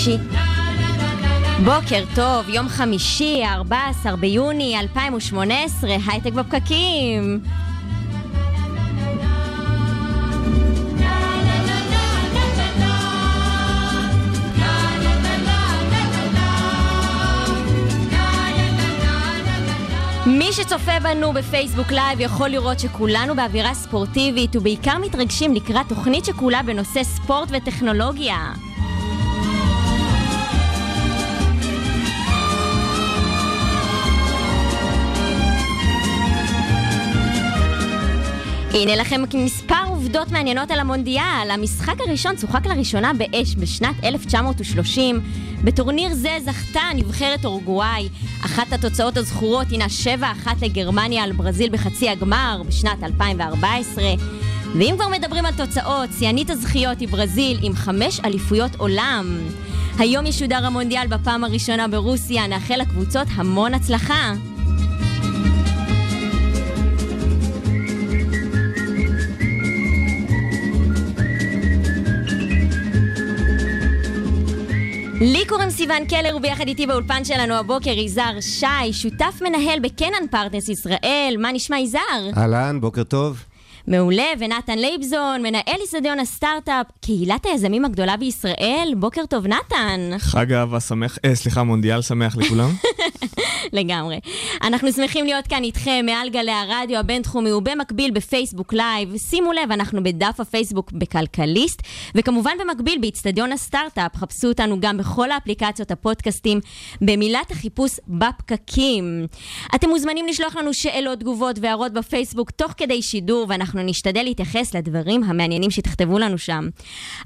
חמישי. בוקר טוב, יום חמישי, 14 ביוני 2018, הייטק בפקקים. מי שצופה בנו בפייסבוק לייב יכול לראות שכולנו באווירה ספורטיבית ובעיקר מתרגשים לקראת תוכנית שכולה בנושא ספורט וטכנולוגיה. הנה לכם מספר עובדות מעניינות על המונדיאל. המשחק הראשון צוחק לראשונה באש בשנת 1930. בטורניר זה זכתה נבחרת אורוגוואי. אחת התוצאות הזכורות הינה 7-1 לגרמניה על ברזיל בחצי הגמר בשנת 2014. ואם כבר מדברים על תוצאות, שיאנית הזכיות היא ברזיל עם חמש אליפויות עולם. היום ישודר המונדיאל בפעם הראשונה ברוסיה, נאחל לקבוצות המון הצלחה. לי קוראים סיון קלר וביחד איתי באולפן שלנו הבוקר יזהר שי, שותף מנהל בקנן פרטנס ישראל, מה נשמע יזהר? אהלן, בוקר טוב. מעולה, ונתן לייבזון, מנהל איצטדיון הסטארט-אפ, קהילת היזמים הגדולה בישראל, בוקר טוב נתן. חג אהבה שמח, אה, סליחה, מונדיאל שמח לכולם. לגמרי. אנחנו שמחים להיות כאן איתכם מעל גלי הרדיו הבינתחומי ובמקביל בפייסבוק לייב. שימו לב, אנחנו בדף הפייסבוק בכלכליסט, וכמובן במקביל באיצטדיון הסטארט-אפ. חפשו אותנו גם בכל האפליקציות הפודקאסטים במילת החיפוש בפקקים. אתם מוזמנים לשלוח לנו שאלות, תגובות והערות בפייסבוק תוך כדי שידור, ואנחנו נשתדל להתייחס לדברים המעניינים שתכתבו לנו שם.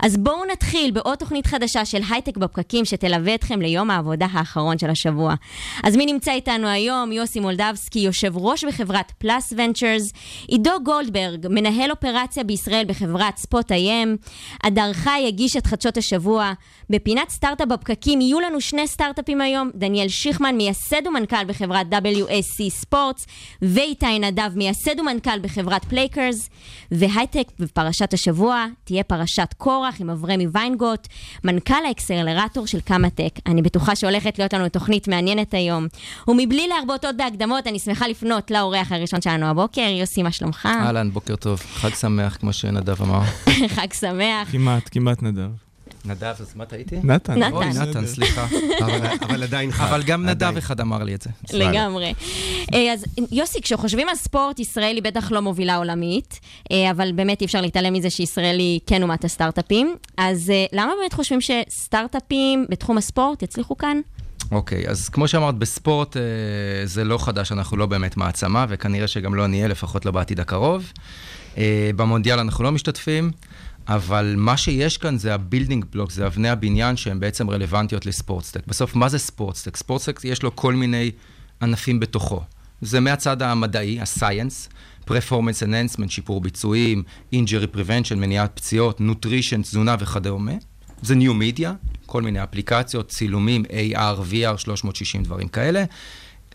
אז בואו נתחיל בעוד תוכנית חדשה של הייטק בפקקים שתלווה אתכם ליום העבודה האחרון של השבוע. אז מי נמצא איתנו היום? יוסי מולדבסקי, יושב ראש בחברת פלאס ונצ'רס, עידו גולדברג, מנהל אופרציה בישראל בחברת Spot.IM, הדר חי הגיש את חדשות השבוע. בפינת סטארט-אפ בפקקים יהיו לנו שני סטארט-אפים היום, דניאל שיכמן, מייסד ומנכ"ל בחברת WSC ספורטס, ואיתי נדב, מייסד ומנכ"ל בחברת פלייקרס, והייטק בפרשת השבוע תהיה פרשת קורח עם אברמי ויינגוט, מנכ"ל האקסלרטור של קמא-טק. אני בטוחה שהולכת להיות לנו תוכנית מעניינת היום. ומבלי להרבות עוד בהקדמות, אני שמחה לפנות לאורח הראשון שלנו הבוקר, יוסי, מה שלומך? אהלן, בוקר טוב. חג שמח, כמו שנדב אמר. חג שמח. כמעט, כמעט נדב. נדב, אז מה טעיתי? נתן. נתן. אוי. נתן, סליחה. אבל, אבל עדיין חג. אבל גם נדב. אחד אמר לי את זה. לגמרי. אה, אז יוסי, כשחושבים על ספורט, ישראל היא בטח לא מובילה עולמית, אה, אבל באמת אי אפשר להתעלם מזה שישראל היא כן אומת הסטארט-אפים. אז אה, למה באמת חושבים שסטארט-אפים בתחום הספורט יצליחו כאן? אוקיי, אז כמו שאמרת, בספורט אה, זה לא חדש, אנחנו לא באמת מעצמה, וכנראה שגם לא נהיה, לפחות לא בעתיד הקרוב. אה, במונדיאל אנחנו לא משתתפים, אבל מה שיש כאן זה ה building block, זה אבני הבניין שהן בעצם רלוונטיות ל sports tech. בסוף, מה זה sports tech? sports tech יש לו כל מיני ענפים בתוכו. זה מהצד המדעי, ה-science, performance enhancement, שיפור ביצועים, injury prevention, מניעת פציעות, nutrition, תזונה וכדומה. זה new media, כל מיני אפליקציות, צילומים, AR, VR, 360 דברים כאלה.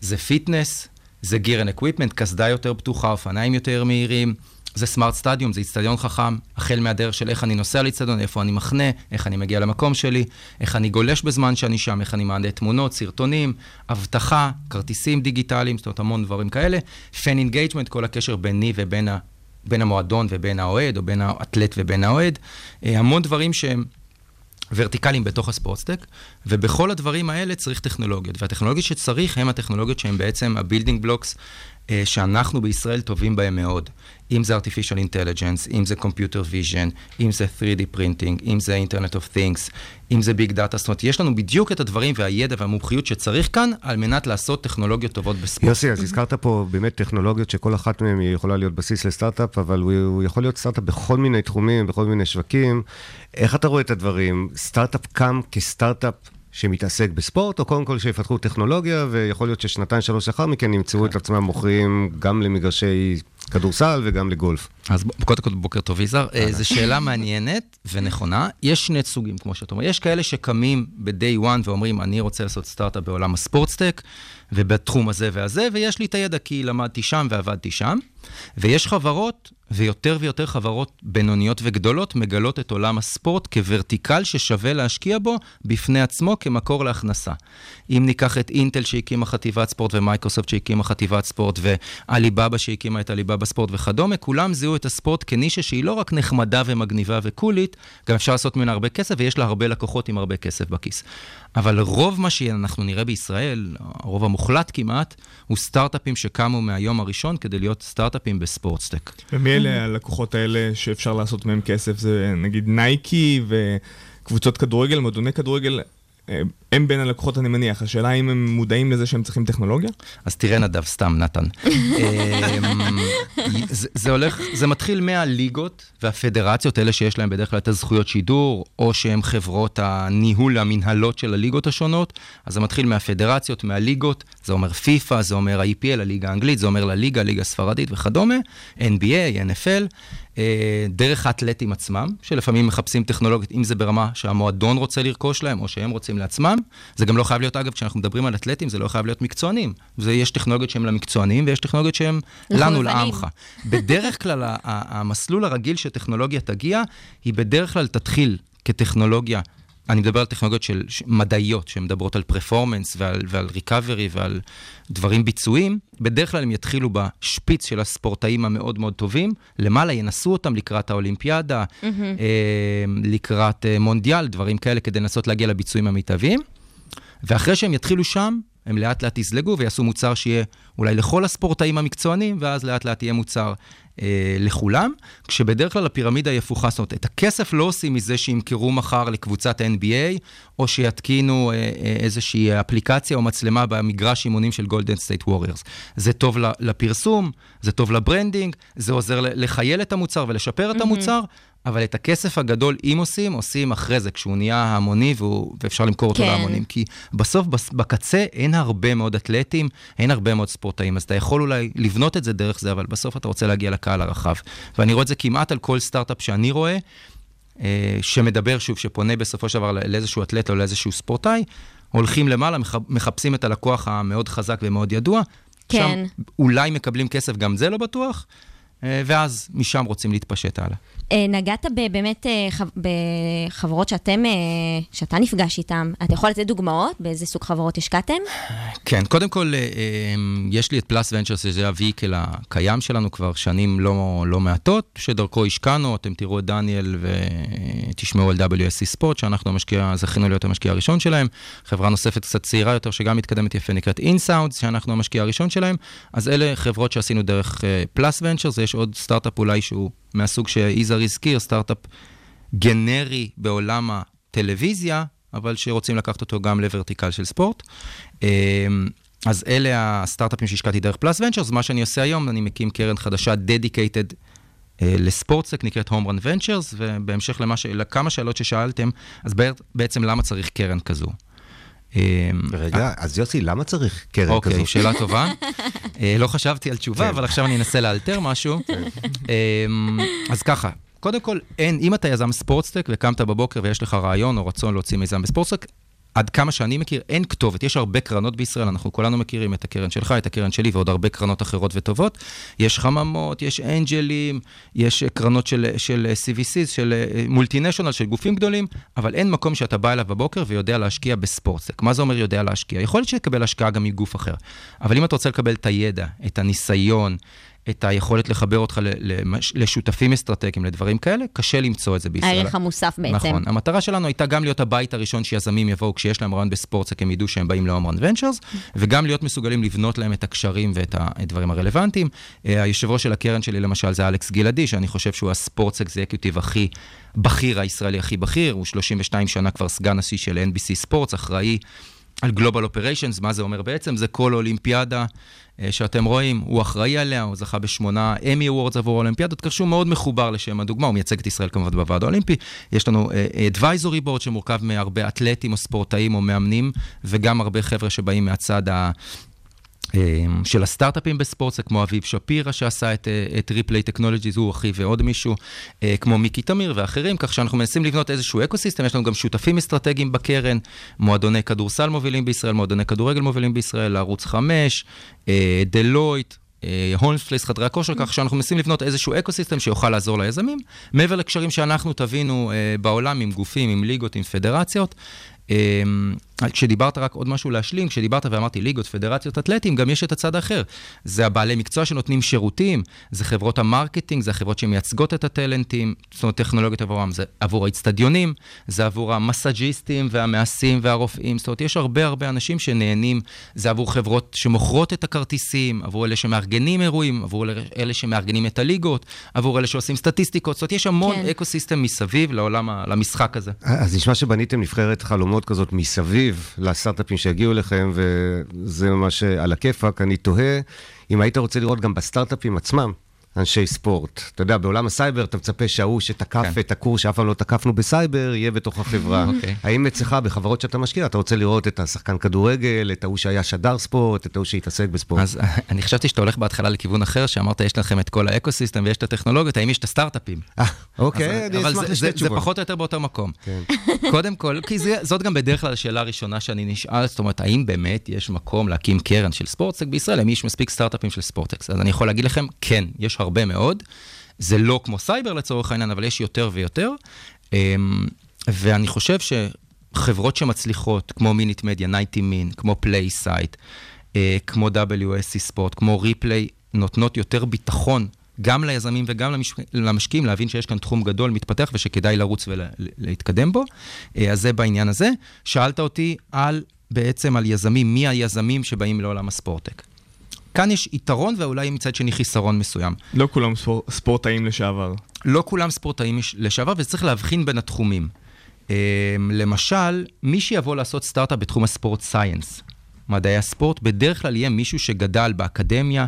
זה fitness, זה gear and equipment, קסדה יותר פתוחה, אופניים יותר מהירים. זה smart stadium, זה איצטדיון חכם, החל מהדרך של איך אני נוסע לאיצטדיון, איפה אני מחנה, איך אני מגיע למקום שלי, איך אני גולש בזמן שאני שם, איך אני מעלה תמונות, סרטונים, אבטחה, כרטיסים דיגיטליים, זאת אומרת המון דברים כאלה. fan engagement, כל הקשר ביני ובין ה, בין המועדון ובין האוהד, או בין האתלט ובין האוהד. אה, המון דברים שהם ורטיקליים בתוך ה sports tech, ובכל הדברים האלה צריך טכנולוגיות. והטכנולוגיות שצריך הם הטכנולוגיות שהן בעצם ה building blocks אה, שאנחנו בישראל טובים בהם מאוד. אם זה artificial intelligence, אם זה computer vision, אם זה 3D printing, אם זה internet of things, אם זה big data, זאת אומרת, יש לנו בדיוק את הדברים והידע והמומחיות שצריך כאן על מנת לעשות טכנולוגיות טובות בספורט. יוסי, אז הזכרת פה באמת טכנולוגיות שכל אחת מהן יכולה להיות בסיס לסטארט-אפ, אבל הוא, הוא יכול להיות סטארט-אפ בכל מיני תחומים, בכל מיני שווקים. איך אתה רואה את הדברים? סטארט-אפ קם כסטארט-אפ שמתעסק בספורט, או קודם כל שיפתחו טכנולוגיה, ויכול להיות ששנתיים, שלוש לאחר מכן ימצאו את עצמם מוכרים גם למגרשי כדורסל וגם לגולף. אז קודם כל, בוקר טוב, יזהר. אה, זו שאלה מעניינת ונכונה. יש שני סוגים, כמו שאתה אומר. יש כאלה שקמים ב-day one ואומרים, אני רוצה לעשות סטארט-אפ בעולם הספורטסטק, ובתחום הזה והזה, ויש לי את הידע כי למדתי שם ועבדתי שם. ויש חברות, ויותר ויותר חברות בינוניות וגדולות, מגלות את עולם הספורט כוורטיקל ששווה להשקיע בו בפני עצמו כמקור להכנסה. אם ניקח את אינטל שהקימה חטיבת ספורט, ומייקרוסופט שהקימה חטיבת ספורט, ועליבאבא שהקימה את עליבאבא ספורט וכדומה, כולם זיהו את הספורט כנישה שהיא לא רק נחמדה ומגניבה וקולית, גם אפשר לעשות ממנה הרבה כסף, ויש לה הרבה לקוחות עם הרבה כסף בכיס. אבל רוב מה שאנחנו נראה בישראל, הרוב המוחלט כמעט, הוא סטארט-אפים שקמו מהיום הראשון כדי להיות סטארט-אפים בספורטסטק. ומי אלה הלקוחות האלה שאפשר לעשות מהם כסף? זה נגיד נייקי וקבוצות כדורגל, מועדוני כדורגל, הם בין הלקוחות אני מניח. השאלה האם הם מודעים לזה שהם צריכים טכנולוגיה? אז תראה נדב, סתם, נתן. אמ, זה, זה הולך, זה מתחיל מהליגות והפדרציות, אלה שיש להם בדרך כלל את הזכויות שידור, או שהן חברות הניהול, המנהלות של הליגות השונות. אז זה מתחיל מהפדרציות, מהליגות, זה אומר פיפא, זה אומר ה-EPL, הליגה האנגלית, זה אומר לליגה, ליגה הספרדית וכדומה, NBA, NFL. אה, דרך האתלטים עצמם, שלפעמים מחפשים טכנולוגיות, אם זה ברמה שהמועדון רוצה לרכוש להם, או שהם רוצים לעצמם. זה גם לא חייב להיות, אגב, כשאנחנו מדברים על אתלטים, זה לא חייב להיות מקצוענים. זה, יש טכנולוגיות שהן למקצוענים, ויש טכנולוגיות שהן לנו. לעמך. בדרך כלל, המסלול הרגיל שטכנולוגיה תגיע, היא בדרך כלל תתחיל כטכנולוגיה. אני מדבר על טכנולוגיות של מדעיות, שמדברות על פרפורמנס ועל, ועל ריקאברי ועל דברים ביצועיים, בדרך כלל הם יתחילו בשפיץ של הספורטאים המאוד מאוד טובים, למעלה ינסו אותם לקראת האולימפיאדה, אה, לקראת אה, מונדיאל, דברים כאלה, כדי לנסות להגיע לביצועים המיטביים. ואחרי שהם יתחילו שם, הם לאט לאט יזלגו ויעשו מוצר שיהיה אולי לכל הספורטאים המקצוענים, ואז לאט לאט יהיה מוצר אה, לכולם, כשבדרך כלל הפירמידה היא הפוכה, זאת אומרת, את הכסף לא עושים מזה שימכרו מחר לקבוצת ה-NBA, או שיתקינו אה, אה, איזושהי אפליקציה או מצלמה במגרש אימונים של גולדן סטייט ווריורס. זה טוב לפרסום, זה טוב ל branding, זה עוזר לכייל את המוצר ולשפר את המוצר. אבל את הכסף הגדול, אם עושים, עושים אחרי זה, כשהוא נהיה המוני והוא, ואפשר למכור אותו כן. להמונים. כי בסוף, בס- בקצה, אין הרבה מאוד אתלטים, אין הרבה מאוד ספורטאים, אז אתה יכול אולי לבנות את זה דרך זה, אבל בסוף אתה רוצה להגיע לקהל הרחב. ואני רואה את זה כמעט על כל סטארט-אפ שאני רואה, אה, שמדבר שוב, שפונה בסופו של דבר לאיזשהו אתלט או לאיזשהו ספורטאי, הולכים למעלה, מח- מחפשים את הלקוח המאוד חזק ומאוד ידוע. כן. שם אולי מקבלים כסף, גם זה לא בטוח, ואז משם רוצים להתפשט הלאה. אה, נגעת באמת אה, חב- בחברות שאתם, אה, שאתה נפגש איתן. אתה יכול לתת דוגמאות באיזה סוג חברות השקעתם? כן, קודם כל, אה, אה, יש לי את פלאס ונצ'רס, שזה ה vehicle הקיים שלנו כבר שנים לא, לא מעטות, שדרכו השקענו, אתם תראו את דניאל ותשמעו על WSC ספורט, שאנחנו המשקיע, זכינו להיות המשקיע הראשון שלהם. חברה נוספת קצת צעירה יותר, שגם מתקדמת יפה, נקראת אינסאונדס, שאנחנו המשקיע הראשון שלהם. אז אלה חברות שעשינו דרך פלאס ונצ'רס, יש עוד סטארט-אפ אולי שהוא מהסוג שיזהר הזכיר, סטארט-אפ גנרי בעולם הטלוויזיה, אבל שרוצים לקחת אותו גם לוורטיקל של ספורט. אמ, אז אלה הסטארט-אפים שהשקעתי דרך פלאס ונצ'רס, מה שאני עושה היום, אני מקים קרן חדשה dedicated אה, לספורטסק, נקראת Home Run Ventures, ובהמשך למה ש... לכמה שאלות ששאלתם, אז בעצ- בעצם למה צריך קרן כזו? אמ, רגע, אז יוסי, למה צריך קרן כזו? אוקיי, שאלה טובה. אה, לא חשבתי על תשובה, כן. אבל עכשיו אני אנסה לאלתר משהו. אמ, אז ככה, קודם כל, אין, אם אתה יזם ספורטסטק וקמת בבוקר ויש לך רעיון או רצון להוציא מיזם בספורטסטק, עד כמה שאני מכיר, אין כתובת. יש הרבה קרנות בישראל, אנחנו כולנו מכירים את הקרן שלך, את הקרן שלי ועוד הרבה קרנות אחרות וטובות. יש חממות, יש אנג'לים, יש קרנות של, של CVCs, של מולטינשיונל, של גופים גדולים, אבל אין מקום שאתה בא אליו בבוקר ויודע להשקיע בספורטסק. מה זה אומר יודע להשקיע? יכול להיות שתקבל השקעה גם מגוף אחר, אבל אם אתה רוצה לקבל את הידע, את הניסיון, את היכולת לחבר אותך לשותפים אסטרטגיים, לדברים כאלה, קשה למצוא את זה בישראל. הערך המוסף בעצם. נכון. המטרה שלנו הייתה גם להיות הבית הראשון שיזמים יבואו כשיש להם רעיון ב sports tech, הם ידעו שהם באים להומרן ונצ'רס, וגם להיות מסוגלים לבנות להם את הקשרים ואת הדברים הרלוונטיים. אה, היושב ראש של הקרן שלי למשל זה אלכס גלעדי, שאני חושב שהוא ה sports executive הכי בכיר, הישראלי הכי בכיר, הוא 32 שנה כבר סגן נשיא של NBC ספורטס, אחראי. על global operations, מה זה אומר בעצם? זה כל אולימפיאדה אה, שאתם רואים, הוא אחראי עליה, הוא זכה בשמונה Emmy Awards עבור האולימפיאדות, כך שהוא מאוד מחובר לשם הדוגמה, הוא מייצג את ישראל כמובן בוועד האולימפי. יש לנו advisory board שמורכב מהרבה אתלטים או ספורטאים או מאמנים, וגם הרבה חבר'ה שבאים מהצד ה... אה, של הסטארט-אפים בספורט, זה כמו אביב שפירא שעשה את, אה, את ריפלי טכנולוגיז, הוא אחי ועוד מישהו, אה, כמו מיקי תמיר ואחרים, כך שאנחנו מנסים לבנות איזשהו ecosystem, יש לנו גם שותפים אסטרטגיים בקרן, מועדוני כדורסל מובילים בישראל, מועדוני כדורגל מובילים בישראל, ערוץ 5, דלויט, הולמספלייס, חדרי הכושר, כך שאנחנו מנסים לבנות איזשהו ecosystem שיוכל לעזור ליזמים, מעבר לקשרים שאנחנו הבאנו בעולם עם גופים, עם ליגות, עם פדרציות. כשדיברת רק עוד משהו להשלים, כשדיברת ואמרתי ליגות, פדרציות אתלטים, גם יש את הצד האחר. זה הבעלי מקצוע שנותנים שירותים, זה חברות ה marketing, זה החברות שמייצגות את הטלנטים, זאת אומרת טכנולוגיות עבורם, זה עבור האיצטדיונים, זה עבור המסאג'יסטים והמעסים והרופאים, זאת אומרת, יש הרבה הרבה אנשים שנהנים, זה עבור חברות שמוכרות את הכרטיסים, עבור אלה שמארגנים אירועים, עבור אלה שמארגנים את הליגות, עבור אלה שעושים סטטיסטיקות, זאת אומרת, יש המון כן. ecosystem מסביב לעולם, למשחק הזה. אז נשמע שבניתם נבחרת חלומות כזאת מסביב. מסביב לסטארט-אפים שהגיעו אליכם, וזה ממש על הכיפאק. אני תוהה אם היית רוצה לראות גם בסטארט-אפים עצמם. אנשי ספורט. אתה יודע, בעולם הסייבר אתה מצפה שההוא שתקף כן. את הקורס שאף פעם לא תקפנו בסייבר, יהיה בתוך החברה. Okay. אוקיי. האם אצלך, בחברות שאתה משקיע, אתה רוצה לראות את השחקן כדורגל, את ההוא שהיה שדר ספורט, את ההוא שהתעסק בספורט? אז אני חשבתי שאתה הולך בהתחלה לכיוון אחר, שאמרת, יש לכם את כל ה ecosystem ויש את הטכנולוגיות, האם יש את הסטארט-אפים? אה, אוקיי, אני אשמח לשתי תשובות. זה פחות או יותר באותו מקום. כן. קודם כל, כי זה, זאת גם בדרך כלל השאלה הראשונה שאני נשאל, זאת אומרת, האם באמת יש מקום להקים קרן של sports tech בישראל? האם יש מספיק סטארט-אפים של sports tech? אז אני יכול להגיד לכם, כן, יש הרבה מאוד. זה לא כמו סייבר לצורך העניין, אבל יש יותר ויותר. אמ, ואני חושב שחברות שמצליחות, כמו Minute Media, 90min, כמו PlaySight, אה, כמו WSC ספורט, כמו ריפליי, נותנות יותר ביטחון גם ליזמים וגם למשקיעים, להבין שיש כאן תחום גדול, מתפתח, ושכדאי לרוץ ולהתקדם בו. אה, אז זה בעניין הזה. שאלת אותי על, בעצם על יזמים, מי היזמים שבאים לעולם הספורטק. כאן יש יתרון ואולי מצד שני חיסרון מסוים. לא כולם ספור, ספורטאים לשעבר. לא כולם ספורטאים לשעבר, וצריך להבחין בין התחומים. אמ, למשל, מי שיבוא לעשות סטארט-אפ בתחום ה sport science, מדעי הספורט, בדרך כלל יהיה מישהו שגדל באקדמיה,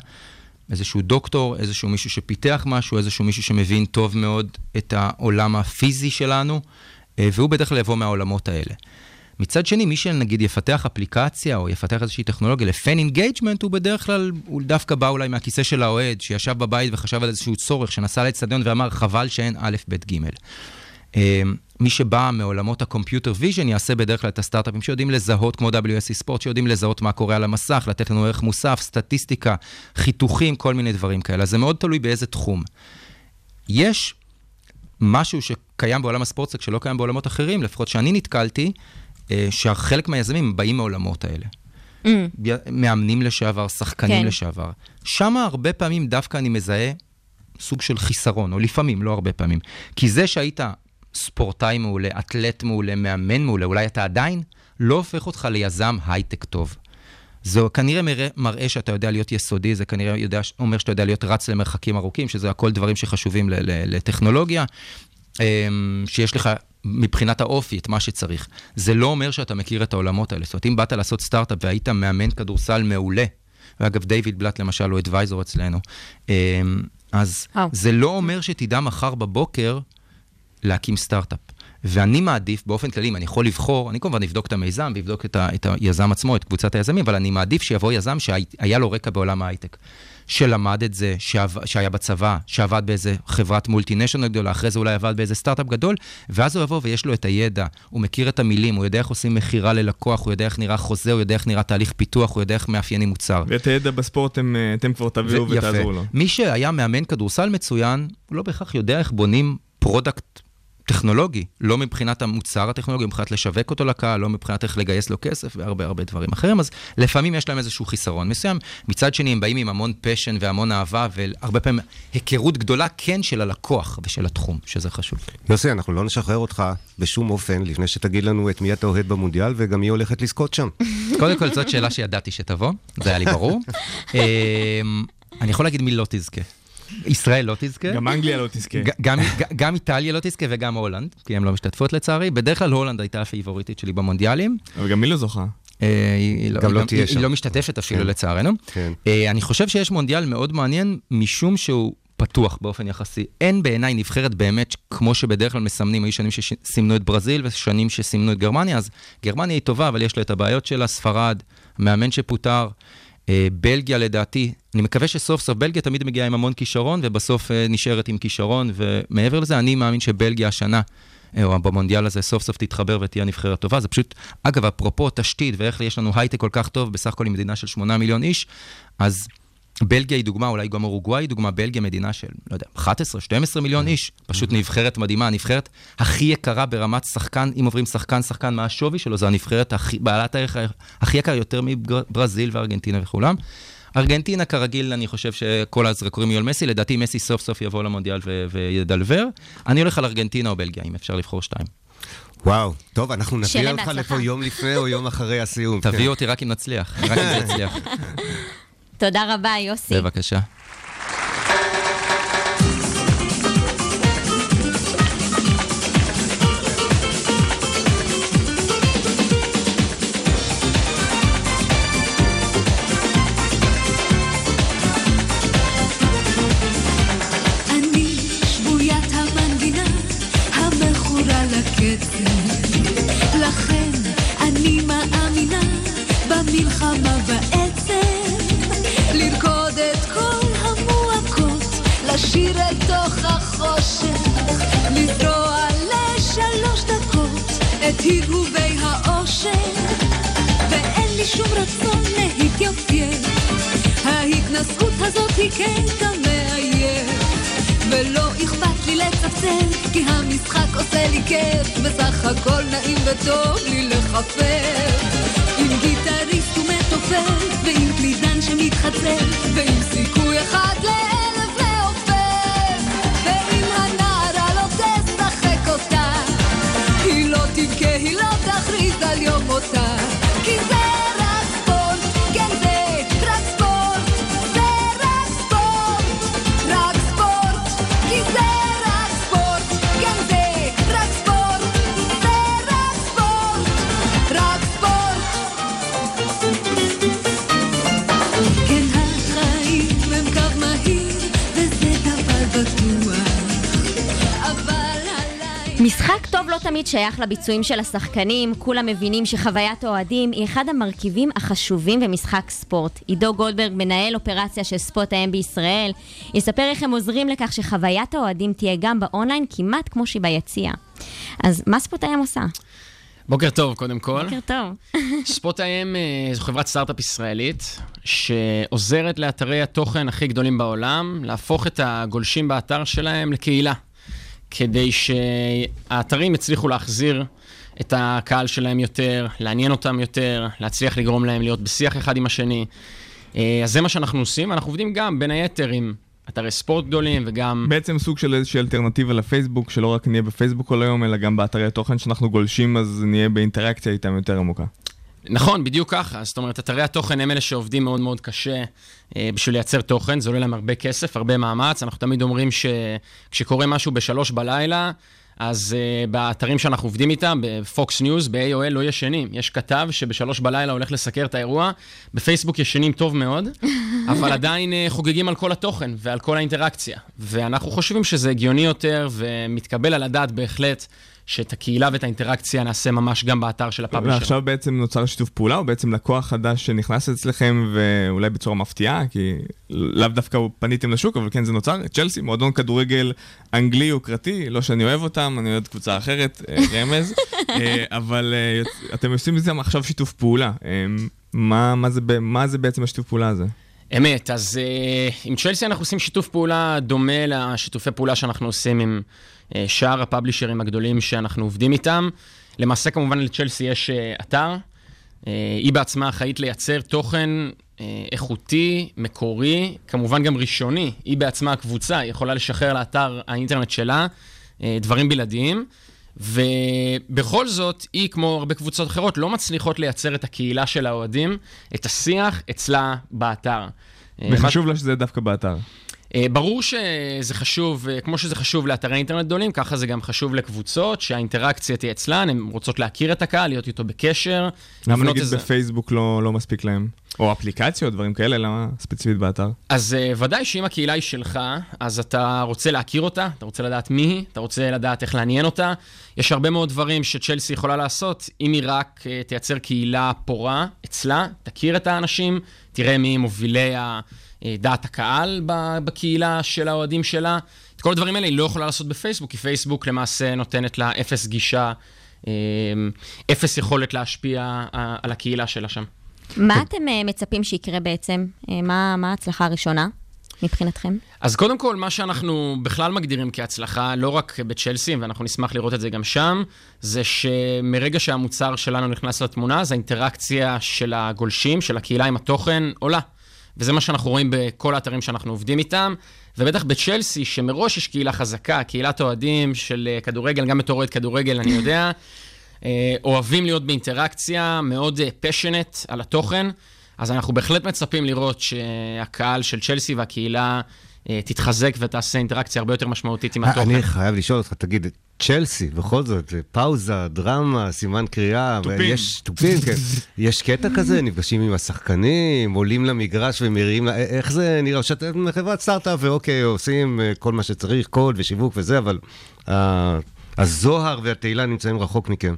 איזשהו דוקטור, איזשהו מישהו שפיתח משהו, איזשהו מישהו שמבין טוב מאוד את העולם הפיזי שלנו, אה, והוא בדרך כלל יבוא מהעולמות האלה. מצד שני, מי שנגיד יפתח אפליקציה או יפתח איזושהי טכנולוגיה ל fan engagement, הוא בדרך כלל, הוא דווקא בא אולי מהכיסא של האוהד, שישב בבית וחשב על איזשהו צורך, שנסע לאצטדיון ואמר, חבל שאין א', ב', ג'. אמ, מי שבא מעולמות ה computer vision יעשה בדרך כלל את הסטארט-אפים שיודעים לזהות, כמו WSC Sports, שיודעים לזהות מה קורה על המסך, לתת לנו ערך מוסף, סטטיסטיקה, חיתוכים, כל מיני דברים כאלה. זה מאוד תלוי באיזה תחום. יש משהו שקיים בעולם ה sports tech שלא קיים בעולמות אחרים, לפחות שאני נתקלתי, שחלק מהיזמים באים מעולמות האלה. Mm. מאמנים לשעבר, שחקנים כן. לשעבר. שם הרבה פעמים דווקא אני מזהה סוג של חיסרון, או לפעמים, לא הרבה פעמים. כי זה שהיית ספורטאי מעולה, אתלט מעולה, מאמן מעולה, אולי אתה עדיין, לא הופך אותך ליזם הייטק טוב. זה כנראה מראה, מראה שאתה יודע להיות יסודי, זה כנראה יודע, אומר שאתה יודע להיות רץ למרחקים ארוכים, שזה הכל דברים שחשובים לטכנולוגיה, אמ, שיש לך מבחינת האופי, את מה שצריך. זה לא אומר שאתה מכיר את העולמות האלה. זאת אומרת, אם באת לעשות סטארט-אפ והיית מאמן כדורסל מעולה, ואגב, דיוויד בלאט למשל הוא אדוויזור אצלנו, אמ, אז oh. זה לא אומר שתדע מחר בבוקר להקים סטארט-אפ. ואני מעדיף, באופן כללי, אם אני יכול לבחור, אני כמובן אבדוק את המיזם ואבדוק את, ה, את היזם עצמו, את קבוצת היזמים, אבל אני מעדיף שיבוא יזם שהיה לו רקע בעולם ההייטק. שלמד את זה, שעב, שהיה בצבא, שעבד באיזה חברת מולטינשיונל גדולה, אחרי זה אולי עבד באיזה סטארט-אפ גדול, ואז הוא יבוא ויש לו את הידע, הוא מכיר את המילים, הוא יודע איך עושים מכירה ללקוח, הוא יודע איך נראה חוזה, הוא יודע איך נראה תהליך פיתוח, הוא יודע איך מאפיינים מוצר. ואת הידע בספורט אתם, אתם כבר תביאו ותעזרו לו. מי שהיה מאמן כדורסל מצוין, הוא לא בהכרח יודע איך בונים product טכנולוגי, לא מבחינת המוצר הטכנולוגי, מבחינת לשווק אותו לקהל, לא מבחינת איך לגייס לו כסף והרבה הרבה דברים אחרים, אז לפעמים יש להם איזשהו חיסרון מסוים. מצד שני, הם באים עם המון passion והמון אהבה, והרבה פעמים היכרות גדולה כן של הלקוח ושל התחום, שזה חשוב. יוסי, אנחנו לא נשחרר אותך בשום אופן לפני שתגיד לנו את מי אתה אוהד במונדיאל וגם מי הולכת לזכות שם. קודם כל, זאת שאלה שידעתי שתבוא, זה היה לי ברור. אמ, אני יכול להגיד מי לא תזכה. ישראל לא תזכה. גם אנגליה לא תזכה. גם, איטליה לא תזכה וגם הולנד, כי הן לא משתתפות לצערי. בדרך כלל הולנד הייתה הפיבוריטית שלי במונדיאלים. אבל גם מי לא זוכה? אה, היא גם לא היא- תהיה היא שם. לא משתתפת אפילו כן. לצערנו. כן. אה, אני חושב שיש מונדיאל מאוד מעניין, משום שהוא פתוח באופן יחסי. אין בעיניי נבחרת באמת, כמו שבדרך כלל מסמנים, היו שנים שסימנו את ברזיל ושנים שסימנו את גרמניה, אז גרמניה היא טובה, אבל יש לה את הבעיות שלה, ספרד, מאמן שפוטר. אה, בלגיה לדעתי, אני מקווה שסוף סוף בלגיה תמיד מגיעה עם המון כישרון, ובסוף אה, נשארת עם כישרון, ומעבר לזה, אני מאמין שבלגיה השנה, אה, או במונדיאל הזה, סוף סוף תתחבר ותהיה נבחרת טובה. זה פשוט, אגב, אפרופו תשתית ואיך יש לנו הייטק כל כך טוב, בסך הכל היא מדינה של 8 מיליון איש, אז בלגיה היא דוגמה, אולי גם אורוגוואי היא דוגמה, בלגיה מדינה של, לא יודע, 11-12 מיליון איש, פשוט נבחרת מדהימה, הנבחרת הכי יקרה ברמת שחקן, אם עוברים שחקן, שחקן, מה השווי שלו, זו הנבחרת הכי, בעלת הערך הכי יקר, יותר מברזיל וארגנטינה וכולם. ארגנטינה, כרגיל, אני חושב שכל הזרקורים יהיו על מסי, לדעתי מסי סוף סוף יבוא למונדיאל ו- וידלבר. אני הולך על ארגנטינה או בלגיה, אם אפשר לבחור שתיים. וואו, טוב, אנחנו נביא אותך. לפה יום לפני או יום אחרי הסיום. כן. תביאו אותי רק אם נצליח, רק אם זה יצליח. תודה רבה, יוסי. בבקשה. את הרהובי האושר. ואין לי שום רצון להתייפייף. ההתנשאות הזאת היא קטע מעייף ולא אכפת לי לצפצף כי המשחק עושה לי כיף בסך הכל נעים וטוב לי לחפף עם גיטריסט ומתופף ועם קלידן שמתחצף ועם סיכוי אחד לאלף תמיד שייך לביצועים של השחקנים, כולם מבינים שחוויית אוהדים היא אחד המרכיבים החשובים במשחק ספורט. עידו גולדברג, מנהל אופרציה של ספורט האם בישראל, יספר איך הם עוזרים לכך שחוויית האוהדים תהיה גם באונליין כמעט כמו שהיא ביציע. אז מה ספורט האם עושה? בוקר טוב, קודם כל. בוקר טוב. ספוט איי-אם אה, זו חברת סטארט-אפ ישראלית, שעוזרת לאתרי התוכן הכי גדולים בעולם להפוך את הגולשים באתר שלהם לקהילה, כדי שהאתרים יצליחו להחזיר את הקהל שלהם יותר, לעניין אותם יותר, להצליח לגרום להם להיות בשיח אחד עם השני. אה, אז זה מה שאנחנו עושים, אנחנו עובדים גם, בין היתר, עם אתרי ספורט גדולים וגם... בעצם סוג של איזושהי אלטרנטיבה לפייסבוק, שלא רק נהיה בפייסבוק כל היום, אלא גם באתרי התוכן שאנחנו גולשים, אז נהיה באינטראקציה איתם יותר עמוקה. נכון, בדיוק ככה. זאת אומרת, אתרי התוכן הם אלה שעובדים מאוד מאוד קשה אה, בשביל לייצר תוכן, זה עולה להם הרבה כסף, הרבה מאמץ. אנחנו תמיד אומרים שכשקורה משהו בשלוש בלילה, אז uh, באתרים שאנחנו עובדים איתם, ב Fox News, ב-AOL לא ישנים. יש כתב שבשלוש בלילה הולך לסקר את האירוע, בפייסבוק ישנים טוב מאוד, אבל עדיין uh, חוגגים על כל התוכן ועל כל האינטראקציה. ואנחנו חושבים שזה הגיוני יותר ומתקבל על הדעת בהחלט. שאת הקהילה ואת האינטראקציה נעשה ממש גם באתר של ה publisher. ועכשיו בעצם נוצר שיתוף פעולה, או בעצם לקוח חדש שנכנס אצלכם, ואולי בצורה מפתיעה, כי לאו דווקא פניתם לשוק, אבל כן זה נוצר, צ'לסי, מועדון כדורגל אנגלי יוקרתי, לא שאני אוהב אותם, אני אוהד קבוצה אחרת, אה, רמז, אה, אבל אה, אתם עושים מזה עכשיו שיתוף פעולה. אה, מה, מה, זה, מה זה בעצם השיתוף פעולה הזה? אמת, אז uh, עם צ'לסי אנחנו עושים שיתוף פעולה דומה לשיתופי פעולה שאנחנו עושים עם שאר הפאבלישרים הגדולים שאנחנו עובדים איתם. למעשה, כמובן, לצ'לסי יש uh, אתר. Uh, היא בעצמה אחראית לייצר תוכן איכותי, מקורי, כמובן גם ראשוני. היא בעצמה הקבוצה, היא יכולה לשחרר לאתר האינטרנט שלה דברים בלעדיים. ובכל זאת, היא, כמו הרבה קבוצות אחרות, לא מצליחות לייצר את הקהילה של האוהדים, את השיח אצלה באתר. וחשוב לה שזה דווקא באתר. אה, ברור שזה חשוב, אה, כמו שזה חשוב לאתרי אינטרנט גדולים, ככה זה גם חשוב לקבוצות, שהאינטראקציה תהיה אצלן, הן רוצות להכיר את הקהל, להיות איתו בקשר. למה נגיד איזה- בפייסבוק לא לא מספיק להם? או אפליקציות, דברים כאלה, למה ספציפית באתר? אז uh, ודאי שאם הקהילה היא שלך, אז אתה רוצה להכיר אותה, אתה רוצה לדעת מי היא, אתה רוצה לדעת איך לעניין אותה. יש הרבה מאוד דברים שצ'לסי יכולה לעשות, אם היא רק uh, תייצר קהילה פורה אצלה, תכיר את האנשים, תראה מי מובילי ה- דעת הקהל בקהילה של האוהדים שלה. את כל הדברים האלה היא לא יכולה לעשות בפייסבוק, כי פייסבוק למעשה נותנת לה אפס גישה, אה, אפס יכולת להשפיע אה, על הקהילה שלה שם. מה אתם אה, מצפים שיקרה בעצם? אה, מה מה ההצלחה הראשונה מבחינתכם? אז קודם כל, מה שאנחנו בכלל מגדירים כהצלחה, לא רק בצ'לסי, ואנחנו נשמח לראות את זה גם שם, זה שמרגע שהמוצר שלנו נכנס לתמונה, אז האינטראקציה של הגולשים, של הקהילה עם התוכן, עולה. וזה מה שאנחנו רואים בכל האתרים שאנחנו עובדים איתם, ובטח בצ'לסי, שמראש יש קהילה חזקה, קהילת אוהדים של אה, כדורגל, גם בתור אוהד כדורגל, אני יודע, אה, אוהבים להיות באינטראקציה, מאוד פשנט על התוכן, אז אנחנו בהחלט מצפים לראות שהקהל של צ'לסי והקהילה אה, תתחזק ותעשה אינטראקציה הרבה יותר משמעותית עם התוכן. אני חייב לשאול אותך, תגיד, צ'לסי, בכל זאת, זה פאוזה, דרמה, סימן קריאה, תופים. יש תופים, כן. יש קטע כזה, נפגשים עם השחקנים, עולים למגרש ומריעים, איך זה נראה? שאתם חברת סטארט-אפ, ואוקיי, עושים אה, כל מה שצריך, קוד ושיווק וזה, אבל אה, הזוהר והתהילה נמצאים רחוק מכם.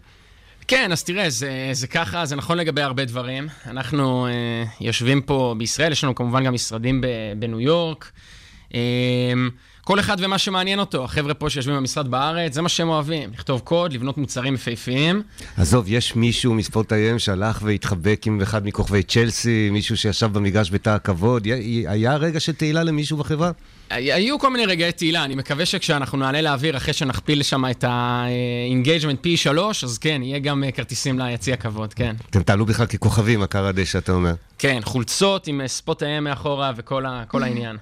כן, אז תראה, זה, זה ככה, זה נכון לגבי הרבה דברים. אנחנו אה, יושבים פה בישראל, יש לנו כמובן גם משרדים ב, בניו יורק. אה, כל אחד ומה שמעניין אותו. החבר'ה פה שיושבים במשרד בארץ, זה מה שהם אוהבים. לכתוב קוד, לבנות מוצרים יפהפיים. עזוב, יש מישהו מספורטאיהם שהלך והתחבק עם אחד מכוכבי צ'לסי, מישהו שישב במגרש בתא הכבוד, היה רגע של תהילה למישהו בחברה? היו כל מיני רגעי תהילה, אני מקווה שכשאנחנו נעלה לאוויר, אחרי שנכפיל שם את ה-engagement פי שלוש, אז כן, יהיה גם אה, כרטיסים ליציע כבוד, כן. אתם תעלו בכלל ככוכבים, הקר הדשא, אתה אומר. כן, חולצות עם אה, ספוט האם מאחורה וכל העניין.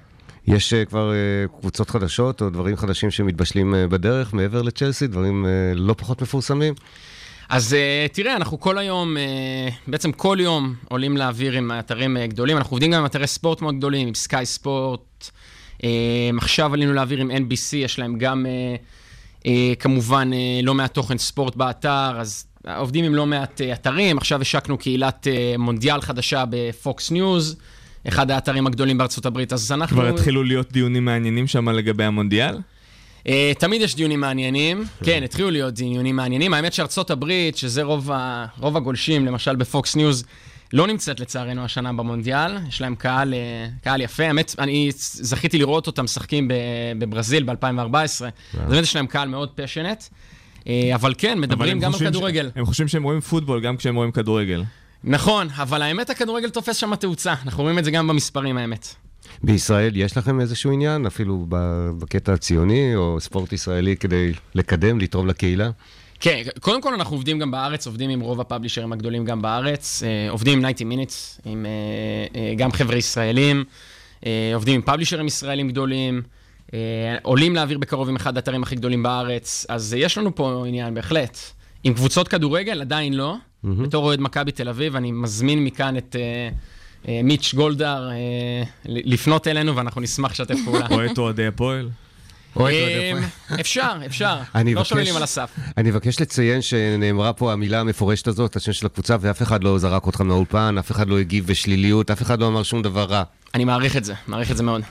יש uh, כבר uh, קבוצות חדשות או דברים חדשים שמתבשלים uh, בדרך מעבר לצ'לסי, דברים לא פחות מפורסמים? אז תראה, אנחנו כל היום, בעצם כל יום עולים לאוויר עם אתרים גדולים. אנחנו עובדים גם עם אתרי ספורט מאוד גדולים, עם סקאי ספורט. עכשיו עלינו לאוויר עם NBC, יש להם גם כמובן לא מעט תוכן ספורט באתר, אז עובדים עם לא מעט אתרים. עכשיו השקנו קהילת מונדיאל חדשה ב Fox News, אחד האתרים הגדולים בארצות הברית, אז אנחנו... כבר התחילו להיות דיונים מעניינים שם לגבי המונדיאל? Uh, תמיד יש דיונים מעניינים, כן, התחילו להיות דיונים מעניינים. האמת שארצות הברית, שזה רוב, ה, רוב הגולשים, למשל ב Fox News, לא נמצאת לצערנו השנה במונדיאל, יש להם קהל, אה, קהל יפה. האמת, אני זכיתי לראות אותם משחקים בברזיל ב-2014, אז באמת יש להם קהל מאוד פשנט. אה, אבל כן, אבל מדברים הם גם על חושבים ש- כדורגל. הם חושבים שהם רואים פוטבול גם כשהם רואים כדורגל. נכון, אבל האמת, הכדורגל תופס שם תאוצה. אנחנו רואים את זה גם במספרים, האמת. בישראל יש לכם איזשהו עניין, אפילו בקטע הציוני או ספורט ישראלי, כדי לקדם, לתרום לקהילה? כן, קודם כל אנחנו עובדים גם בארץ, עובדים עם רוב הפאבלישרים הגדולים גם בארץ, אה, עובדים עם 90 Minutes, עם אה, אה, גם חבר'ה ישראלים, עובדים עם פאבלישרים ישראלים גדולים, עולים לאוויר בקרוב עם אחד האתרים הכי גדולים בארץ, אז יש לנו פה עניין בהחלט. עם קבוצות כדורגל עדיין לא, בתור אוהד מכבי תל אביב, אני מזמין מכאן את אה, אה, מיץ' גולדהר אה, לפנות אלינו ואנחנו נשמח לשתף פעולה. או את אוהדי הפועל. אוהדי אה, אפשר, אפשר, אני לא מבקש- שוללים על הסף. אני מבקש לציין שנאמרה פה המילה המפורשת הזאת, השם של הקבוצה, ואף אחד לא זרק אותך מהאולפן, אף אחד לא הגיב בשליליות, אף אחד לא אמר שום דבר רע. אני מעריך את זה, מעריך את זה מאוד.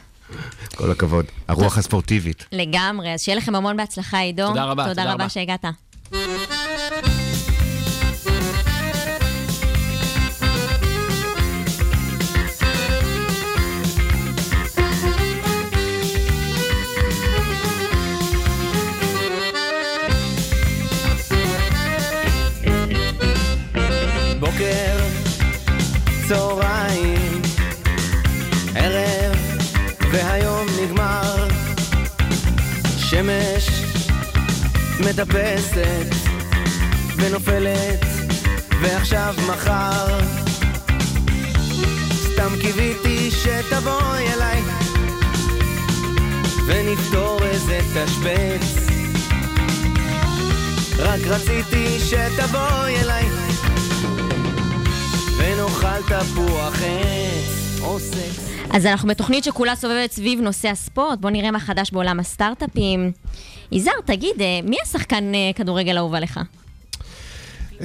כל הכבוד. הרוח הספורטיבית. לגמרי, אז שיהיה לכם המון בהצלחה, עידו. תודה רבה, תודה תודה רבה צהריים, ערב והיום נגמר, שמש מטפסת ונופלת ועכשיו מחר. סתם קיוויתי שתבואי אליי ונפתור איזה תשבץ. רק רציתי שתבואי אליי. ונאכל תפוח עץ או סקס אז אנחנו בתוכנית שכולה סובבת סביב נושא הספורט, בואו נראה מה חדש בעולם הסטארט-אפים. יזהר, תגיד, אה, מי השחקן אה, כדורגל האהוב עליך?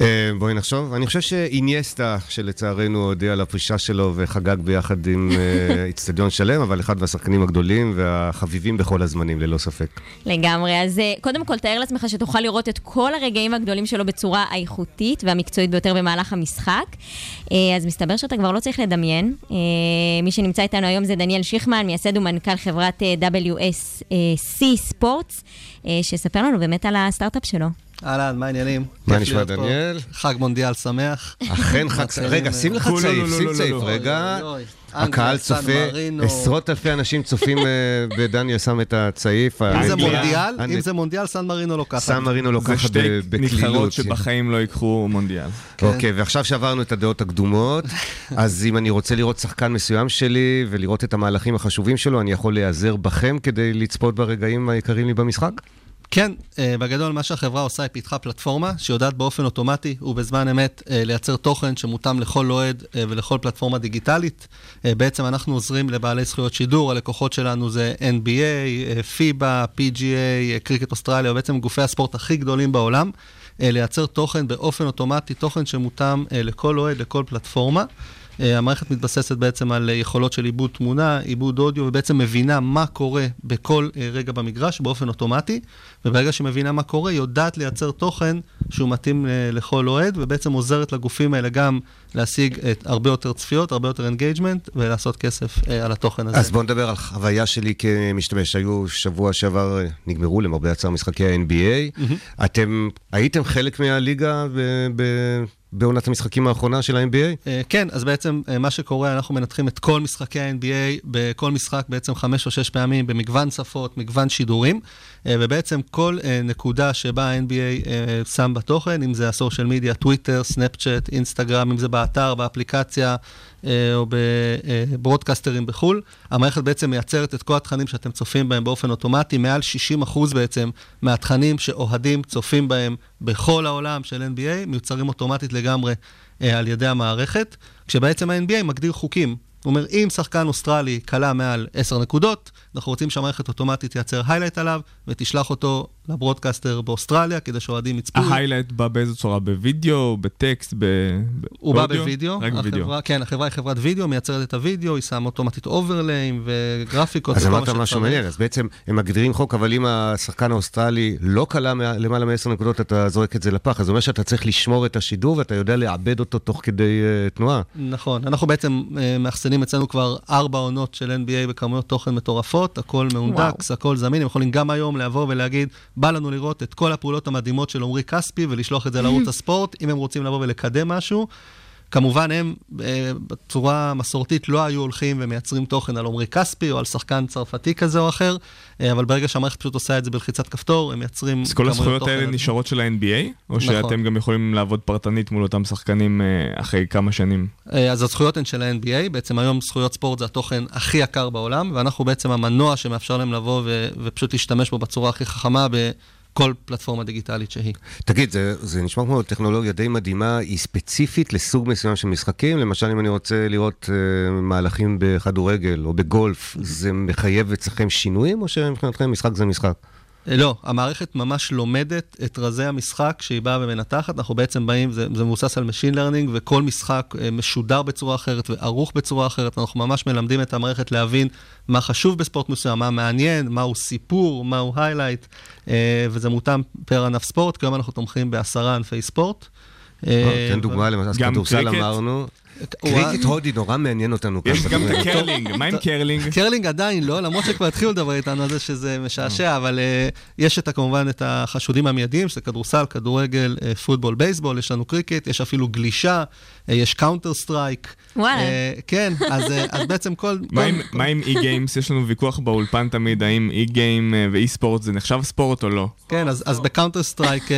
אה, בואי נחשוב. אני חושב שאיניאסטה, שלצערנו הודיע על הפרישה שלו וחגג ביחד עם אה, איצטדיון שלם, אבל אחד מהשחקנים הגדולים והחביבים בכל הזמנים, ללא ספק. לגמרי. אז אה, קודם כל, תאר לעצמך שתוכל לראות את כל הרגעים הגדולים שלו בצורה האיכותית והמקצועית ביותר במהלך המשחק. אז מסתבר שאתה כבר לא צריך לדמיין. מי שנמצא איתנו היום זה דניאל שיכמן, מייסד ומנכ"ל חברת WSC ספורטס, שיספר לנו באמת על הסטארט-אפ שלו. אהלן, מה העניינים? מה נשמע. דניאל? חג מונדיאל שמח. אכן חג... מתחילים, רגע, אה, שים לך לא, צעיף, לא, לא, שים לא, צעיף. לא. רגע. הקהל צופה. עשרות אלפי אנשים צופים אה, ודניאל שם את הצעיף. אם זה. מונדיאל, אם זה מונדיאל, סן מרינו לוקחת. סן מרינו זה לוקחת שתי ב- בקלילות. נבחרות שבחיים לא ייקחו מונדיאל. אוקיי, ועכשיו שעברנו את הדעות הקדומות, אז אם אני רוצה לראות שחקן מסוים שלי ולראות את המהלכים החשובים שלו, אני יכול להיעזר בכם כדי לצפות ברגעים היקרים לי במשחק? כן, אה, בגדול מה שהחברה עושה, היא פיתחה פלטפורמה שיודעת באופן אוטומטי ובזמן אמת אה, לייצר תוכן שמותאם לכל אוהד אה, ולכל פלטפורמה דיגיטלית. בעצם אנחנו עוזרים לבעלי זכויות שידור, הלקוחות שלנו זה NBA, FIBA, PGA, קריקט אוסטרליה, בעצם גופי הספורט הכי גדולים בעולם, לייצר תוכן באופן אוטומטי, תוכן שמותאם לכל אוהד, לכל פלטפורמה. אה, המערכת מתבססת בעצם על אה, יכולות של עיבוד תמונה, עיבוד אודיו, ובעצם מבינה מה קורה בכל אה, רגע במגרש באופן אוטומטי, וברגע שהיא מבינה מה קורה, היא יודעת לייצר תוכן שהוא מתאים לכל אוהד, ובעצם עוזרת לגופים האלה גם להשיג את הרבה יותר צפיות, הרבה יותר engagement, ולעשות כסף על התוכן הזה. אז בואו נדבר על חוויה שלי כמשתמש. היו שבוע שעבר, נגמרו למרבה הצער משחקי ה-NBA. אתם הייתם חלק מהליגה ב- ב- בעונת המשחקים האחרונה של ה-NBA? אה, כן, אז בעצם אה, מה שקורה, אנחנו מנתחים את כל משחקי ה-NBA, בכל משחק בעצם חמש או שש פעמים, במגוון שפות, מגוון שידורים, ובעצם כל אה, נקודה שבה ה-NBA אה, שם בתוכן, אם זה הסושיאל מדיה, טוויטר, סנאפצ'אט, אינסטגרם, אם זה באתר, באפליקציה, אה, או בברודקסטרים בחו"ל, המערכת בעצם מייצרת את כל התכנים שאתם צופים בהם באופן אוטומטי, מעל 60% בעצם מהתכנים שאוהדים צופים בהם בכל העולם של NBA, מיוצרים אוטומטית לגמרי אה, על ידי המערכת, כשבעצם ה-NBA מגדיר חוקים. הוא אומר, אם שחקן אוסטרלי קלע מעל 10 נקודות, אנחנו רוצים שהמערכת אוטומטית תייצר highlight עליו ותשלח אותו ל broadcaster באוסטרליה, כדי שאוהדים יצפו. ה highlight בא באיזו צורה? בווידאו, בטקסט, ב... הוא בא באודיו? בווידאו, רק בווידאו. כן, החברה היא חברת וידאו, מייצרת את הווידאו, היא שמה אוטומטית overlay ים וגרפיקות. אז אמרת משהו. מעניין, אז בעצם הם מגדירים חוק, אבל אם השחקן האוסטרלי לא קלע למעלה מ-10 נקודות, אתה זורק את זה לפח. אז זה אומר שאתה צריך לשמור את השידור ואתה יודע לעבד אותו תוך כדי אה, תנועה. נכון, אנחנו בעצם אה, מאחסנים אצלנו כבר ארבע עונות של NBA בכמויות תוכן מטורפות, הכל מאונדקס, הכל זמין, הם יכולים גם היום לבוא ולהגיד, בא לנו לראות את כל הפעולות המדהימות של עמרי כספי ולשלוח את זה לערוץ הספורט, אם הם רוצים לבוא ולקדם משהו. כמובן, הם אה, בצורה מסורתית לא היו הולכים ומייצרים תוכן על עמרי כספי או על שחקן צרפתי כזה או אחר, אה, אבל ברגע שהמערכת פשוט עושה את זה בלחיצת כפתור, הם מייצרים אז כל הזכויות האלה נשארות של ה-NBA? או נכון. שאתם גם יכולים לעבוד פרטנית מול אותם שחקנים אה, אחרי כמה שנים? אה, אז הזכויות הן של ה-NBA, בעצם היום זכויות ספורט זה התוכן הכי יקר בעולם, ואנחנו בעצם המנוע שמאפשר להם לבוא ו- ופשוט להשתמש בו בצורה הכי חכמה בכל פלטפורמה דיגיטלית שהיא. תגיד, זה, זה נשמע כמו טכנולוגיה די מדהימה, היא ספציפית לסוג מסוים של משחקים? למשל, אם אני רוצה לראות uh, מהלכים בכדורגל או בגולף, זה מחייב אצלכם שינויים, או שמבחינתכם משחק זה משחק? אה, לא, המערכת ממש לומדת את רזי המשחק כשהיא באה ומנתחת. אנחנו בעצם באים, זה, זה מבוסס על Machine Learning, וכל משחק אה, משודר בצורה אחרת וערוך בצורה אחרת. אנחנו ממש מלמדים את המערכת להבין מה חשוב בספורט מסוים, מה מעניין, מהו סיפור, מהו היילייט, וזה מותאם per ענף ספורט. כיום אנחנו תומכים בעשרה ענפי ספורט. אה, תן דוגמה, למשל, כדורסל? אמרנו. קריקט הודי נורא מעניין אותנו. יש כאן. גם את הקרלינג, מה עם קרלינג? קרלינג עדיין לא, למרות שכבר התחילו לדבר איתנו על זה שזה משעשע, אבל אה, יש את, כמובן את החשודים המיידיים, שזה כדורסל, כדורגל, אה, פוטבול, בייסבול, יש לנו קריקט, יש אפילו גלישה, יש Counter-Strike. וואלה. כן, אז אה, אז בעצם כל... מה עם- e-games? יש לנו ויכוח באולפן תמיד, האם e-game אה, ו e-sport זה נחשב ספורט או לא. כן, אז, אז ב Counter Strike, אה,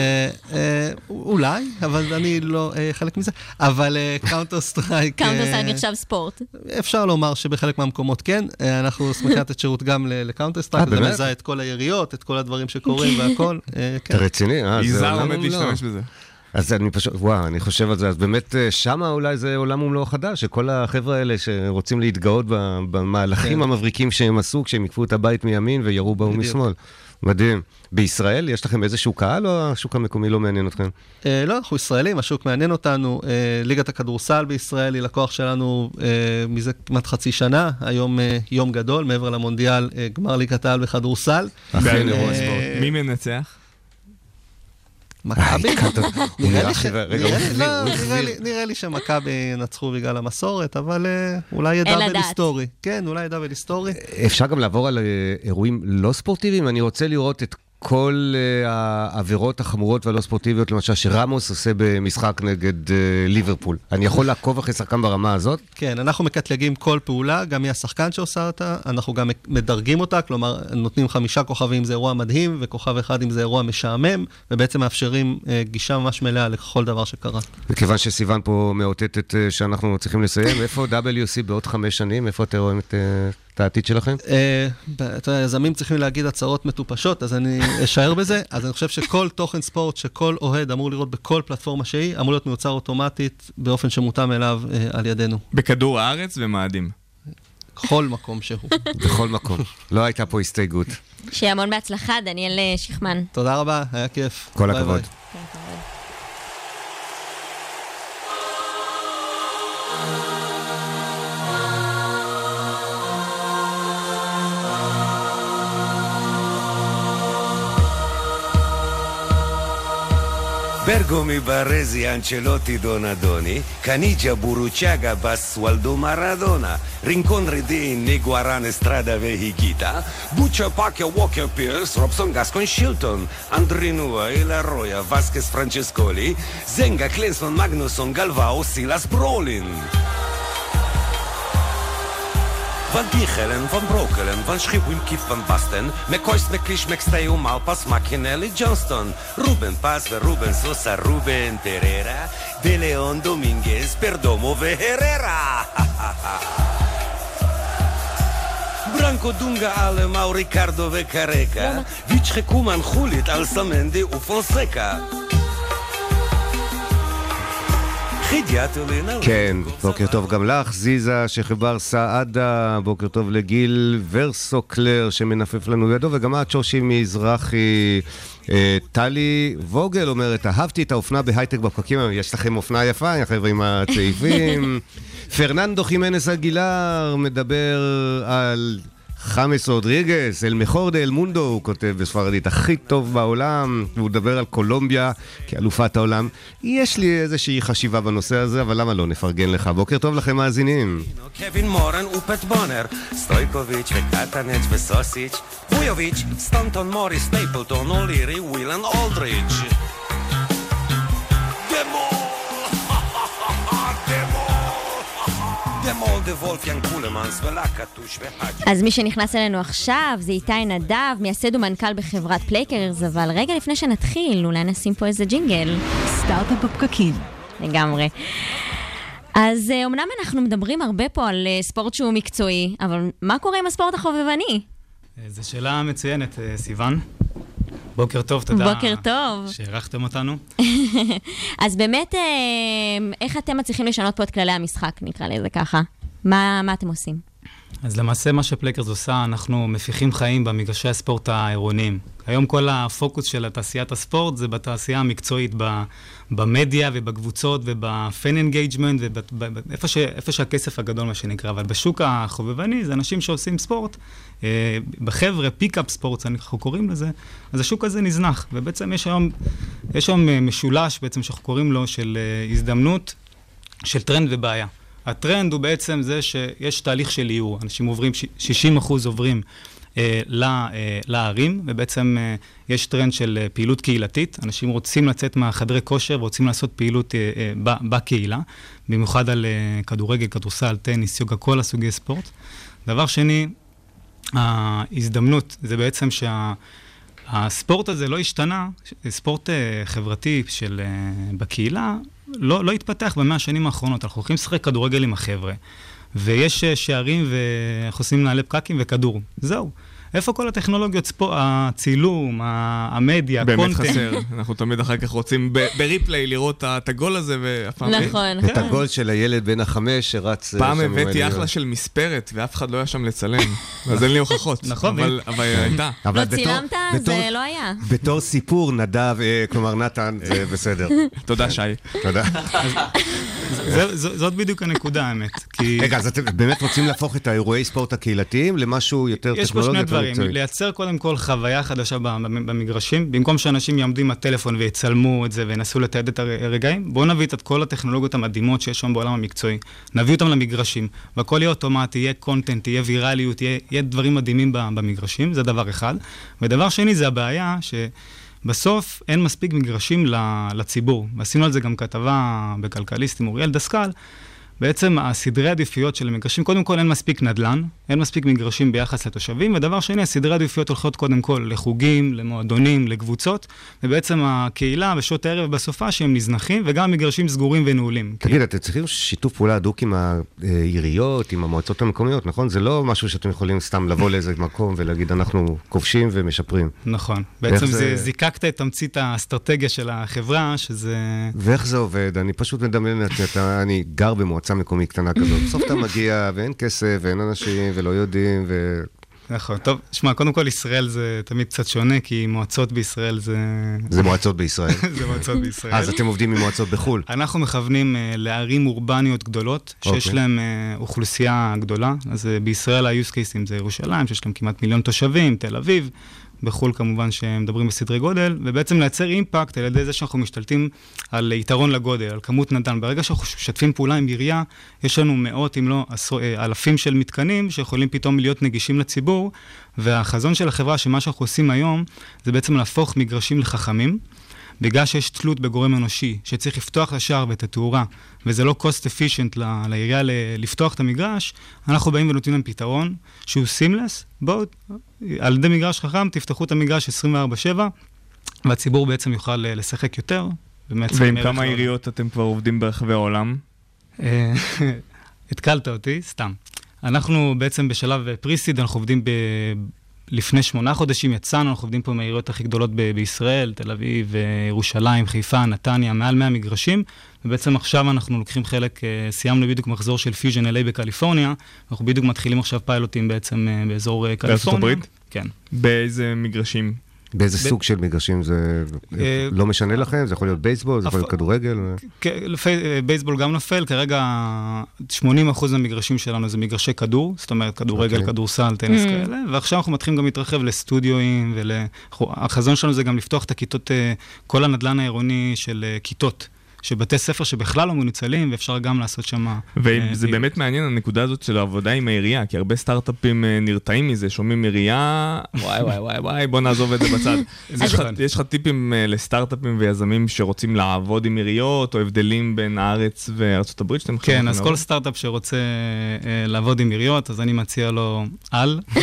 אה, אולי, אבל אני לא אה, חלק מזה, אבל Counter Strike... Counter Strike נחשב ספורט. אפשר לומר שבחלק מהמקומות כן, אה, אנחנו שמחים לתת שירות גם ל Counter אה, Strike, זה? מזהה את כל היריות, את כל הדברים שקורים והכל, אה, כן. אתה רציני? אה, זה עולם בזה. אז אני פשוט, וואו, אני חושב על זה, אז באמת אה, שמה אולי זה עולם ומלואו חדש, שכל החבר'ה האלה שרוצים להתגאות ב- במהלכים כן. המבריקים שהם עשו, כשהם איגפו את הבית מימין וירו בדיוק. משמאל. מדהים. בישראל יש לכם איזשהו קהל, או השוק המקומי לא מעניין אתכם? אה, לא, אנחנו ישראלים, השוק מעניין אותנו. אה, ליגת הכדורסל בישראל היא לקוח שלנו אה, מזה כמעט חצי שנה. היום אה, יום גדול, מעבר למונדיאל, אה, גמר ליגת העל בכדורסל. אה, ספורט. מי מנצח? מכבי? אה, נראה לי שמכבי ינצחו בגלל המסורת, אבל אה, אולי יהיה אין דאבל לדעת. היסטורי. כן, אולי יהיה דאבל היסטורי. אפשר גם לעבור על אה, אירועים לא ספורטיביים? אני רוצה לראות את כל אה, העבירות החמורות והלא ספורטיביות, למשל שרמוס עושה במשחק נגד אה, ליברפול. אני יכול לעקוב אחרי שחקן ברמה הזאת? כן, אנחנו מקטלגים כל פעולה, גם מי השחקן שעושה אותה, אנחנו גם מדרגים אותה, כלומר, נותנים חמישה כוכבים אם זה אירוע מדהים, וכוכב אחד אם זה אירוע משעמם, ובעצם מאפשרים אה, גישה ממש מלאה לכל דבר שקרה. מכיוון שסיוון פה מאותתת שאנחנו צריכים לסיים, איפה WC בעוד חמש שנים? איפה אתם רואים את, את העתיד שלכם? אה, אתה יודע, יזמים צריכים להגיד הצהרות מטופשות, אז אני אשאר בזה. אז אני חושב שכל תוכן ספורט שכל אוהד אמור לראות בכל פלטפורמה שהיא, אמור להיות מיוצר אוטומטית באופן שמותאם אליו אה, על ידינו. בכדור הארץ ומאדים. כל מקום שהוא. בכל מקום. לא הייתה פה הסתייגות. שיהיה המון בהצלחה, דניאל אה, שכמן. תודה רבה, היה כיף. כל ביי הכבוד. Bergomi, Baresi, Ancelotti, Donadoni, Canigia, Buruciaga, Bassualdo, Maradona, Rincon, Redin, Niguarane, Strada, Vehigita, Buccia, Pacchia, Walker, Pierce, Robson, Gascon, Shilton, Andrinua, Ilaroya, Vasquez, Francescoli, Zenga, Klinsmann, Magnusson, Galvao, Silas, Brolin. Van Dichelen, Van Brokelen, Van Schriwimki, Van Basten, McCoys, McLeish, McStay, Malpas, Machinelli, Johnston, Ruben Paz, Ruben Sosa, Ruben Terera, De Leon Dominguez, Perdomo, Herrera. Branco Dunga ale Mauricardo Vecareca, Vichre Kuman Julit, Alzamendi, Ufonseca. Fonseca. כן, בוקר טוב גם לך, זיזה שחיבר סעדה, בוקר טוב לגיל ורסוקלר שמנפף לנו ידו, וגם את שושי מזרחי. אה, טלי ווגל אומרת, אהבתי את האופנה בהייטק בפקקים, יש לכם אופנה יפה, החבר'ה עם הצעיפים. פרננדו חימנס אגילר מדבר על חמאס רודריגס, אל מכורדה אל מונדו, הוא כותב בספרדית, הכי טוב בעולם, והוא מדבר על קולומביה כאלופת העולם. יש לי איזושהי חשיבה בנושא הזה, אבל למה לא נפרגן לך? בוקר טוב לכם מאזינים. אולדריץ'. אתמול! אז מי שנכנס אלינו עכשיו זה איתי נדב, מייסד ומנכ"ל בחברת Playcrs, אבל רגע לפני שנתחיל, אולי נשים פה איזה ג'ינגל. סטארט-אפ בפקקים. לגמרי. אז אה, אומנם אנחנו מדברים הרבה פה על אה, ספורט שהוא מקצועי, אבל מה קורה עם הספורט החובבני? זו שאלה מצוינת, אה, סיוון. בוקר טוב, תודה. בוקר טוב. שאירחתם אותנו. אז באמת, אה, איך אתם מצליחים לשנות פה את כללי המשחק, נקרא לזה ככה? מה, מה אתם עושים? אז למעשה מה שפלייקרס עושה, אנחנו מפיחים חיים במגרשי הספורט העירוניים. היום כל הפוקוס של תעשיית הספורט זה בתעשייה המקצועית, במדיה ובקבוצות וב fan engagement ואיפה שהכסף הגדול, מה שנקרא. אבל בשוק החובבני זה אנשים שעושים ספורט. אה, בחבר'ה, pick-up sport, אנחנו קוראים לזה, אז השוק הזה נזנח. ובעצם יש היום, יש היום אה, משולש בעצם שאנחנו קוראים לו של אה, הזדמנות, של טרנד ובעיה. הטרנד הוא בעצם זה שיש תהליך של עיור. אנשים עוברים, ש- 60 אחוז עוברים אה, ל- אה, לערים, ובעצם אה, יש טרנד של אה, פעילות קהילתית. אנשים רוצים לצאת מהחדרי כושר ורוצים לעשות פעילות אה, אה, ב- בקהילה, במיוחד על אה, כדורגל, כדורסל, טניס, יוגה, כל הסוגי ספורט. דבר שני, ההזדמנות זה בעצם שה... הספורט הזה לא השתנה, ספורט uh, חברתי של uh, בקהילה לא, לא התפתח במאה השנים האחרונות. אנחנו הולכים לשחק כדורגל עם החבר'ה, ויש uh, שערים ואנחנו עושים מנהלי פקקים וכדור. זהו. איפה כל הטכנולוגיות, ספו, הצילום, המדיה, באמת הקונטנט? חסר. אנחנו תמיד אחר כך רוצים בריפליי לראות את הגול הזה, ואף פעם... נכון. את הגול של הילד בן החמש שרץ... אה, פעם הבאתי. אחלה של מספרת, ואף אחד לא היה שם לצלם. אז אין לי הוכחות. נכון, אבל אבל הייתה. אבל לא צילמת? זה לא היה. בתור סיפור, נדב, אה, כלומר נתן, זה בסדר. תודה, שי. תודה. זאת בדיוק הנקודה, האמת. רגע, אז אתם באמת רוצים להפוך את האירועי ספורט הקהילתיים למשהו יותר יש פה טכנולוגי? שני דברים? לייצר קודם כל חוויה חדשה במגרשים, במקום שאנשים יעמדו עם הטלפון ויצלמו את זה וינסו לתעד את הר- הרגעים, בואו נביא את כל הטכנולוגיות המדהימות שיש שם בעולם המקצועי, נביא אותם למגרשים, והכל יהיה אוטומטי, יהיה קונטנט, תהיה ויראליות, יהיה, יהיה דברים מדהימים במגרשים, זה דבר אחד. ודבר שני זה הבעיה ש... בסוף אין מספיק מגרשים לציבור. עשינו על זה גם כתבה בכלכליסט עם אוריאל דסקל. בעצם הסדרי עדיפויות של המגרשים, קודם כל אין מספיק נדל"ן, אין מספיק מגרשים ביחס לתושבים, ודבר שני, הסדרי עדיפויות הולכות קודם כל לחוגים, למועדונים, לקבוצות, ובעצם הקהילה בשעות הערב ובסופה שהם נזנחים, וגם המגרשים סגורים ונעולים. תגיד, אתם צריכים שיתוף פעולה הדוק עם העיריות, עם המועצות המקומיות, נכון? זה לא משהו שאתם יכולים סתם לבוא לאיזה מקום ולהגיד, אנחנו כובשים ומשפרים. נכון. בעצם איך זה... זיקקת את תמצית האסטרטגיה של החברה, שזה... ואיך זה עובד? אני פשוט מדמיין אתה- אני גר במועצה מקומית קטנה כזאת. בסוף אתה מגיע ואין כסף ואין אנשים ולא יודעים, ו... נכון. טוב, שמע, קודם כל ישראל זה תמיד קצת שונה, כי מועצות בישראל זה... זה מועצות בישראל. זה מועצות בישראל. אז אתם עובדים עם מועצות בחו"ל. אנחנו מכוונים uh, לערים אורבניות גדולות, שיש אוקיי. להם uh, אוכלוסייה גדולה. אז uh, בישראל ה-use cases זה ירושלים, שיש להם כמעט מיליון תושבים, תל אביב. בחו"ל כמובן שמדברים בסדרי גודל, ובעצם לייצר אימפקט על ידי זה שאנחנו משתלטים על יתרון לגודל, על כמות נדל"ן. ברגע שאנחנו משתפים פעולה עם עירייה, יש לנו מאות אם לא עשרו, אה, אלפים של מתקנים שיכולים פתאום להיות נגישים לציבור, והחזון של החברה, שמה שאנחנו עושים היום, זה בעצם להפוך מגרשים לחכמים. בגלל שיש תלות בגורם אנושי, שצריך לפתוח את השער ואת התאורה, וזה לא cost efficient ל- לעירייה ל- לפתוח את המגרש, אנחנו באים ונותנים להם פתרון שהוא סימלס, בואו, על ידי מגרש חכם, תפתחו את המגרש 24/7, והציבור בעצם יוכל אה, לשחק יותר. ועם כמה לעולם. עיריות אתם כבר עובדים ברחבי העולם? אה, התקלת אותי, סתם. אנחנו בעצם בשלב pre-seed, אנחנו עובדים. לפני שמונה חודשים יצאנו, אנחנו עובדים פה עם העיריות הכי גדולות ב- בישראל, תל אביב, אה, ירושלים, חיפה, נתניה, מעל 100 מגרשים, ובעצם עכשיו אנחנו לוקחים חלק, אה, סיימנו בדיוק מחזור של Fusion LA בקליפורניה, אנחנו בדיוק מתחילים עכשיו פיילוטים בעצם אה, באזור אה, בארצות קליפורניה. הברית? כן. באיזה מגרשים? באיזה ב- סוג של מגרשים זה אה, לא משנה לכם? זה יכול להיות בייסבול, זה יכול להיות כדורגל? כן, אה, בייסבול גם נופל, כרגע 80% מהמגרשים שלנו זה מגרשי כדור, זאת אומרת כדורגל, אוקיי. כדורסל, טניס Mm. כאלה, ועכשיו אנחנו מתחילים גם להתרחב לסטודיואים, והחזון שלנו זה גם לפתוח את הכיתות, אה, כל הנדלן העירוני של כיתות. של בתי ספר שבכלל לא מנוצלים, ואפשר גם לעשות שם... אה, וזה פעילות. באמת מעניין הנקודה הזאת של העבודה עם העירייה, כי הרבה סטארט-אפים אה, נרתעים מזה, שומעים עירייה, וואי וואי וואי וואי, בוא נעזוב את זה בצד. אז יש לך- טיפים אה, לסטארט-אפים ויזמים שרוצים לעבוד עם עיריות, או הבדלים בין הארץ וארצות הברית שאתם כן, אז? כל סטארט-אפ שרוצה אה, לעבוד עם עיריות, אז אני מציע לו, אל.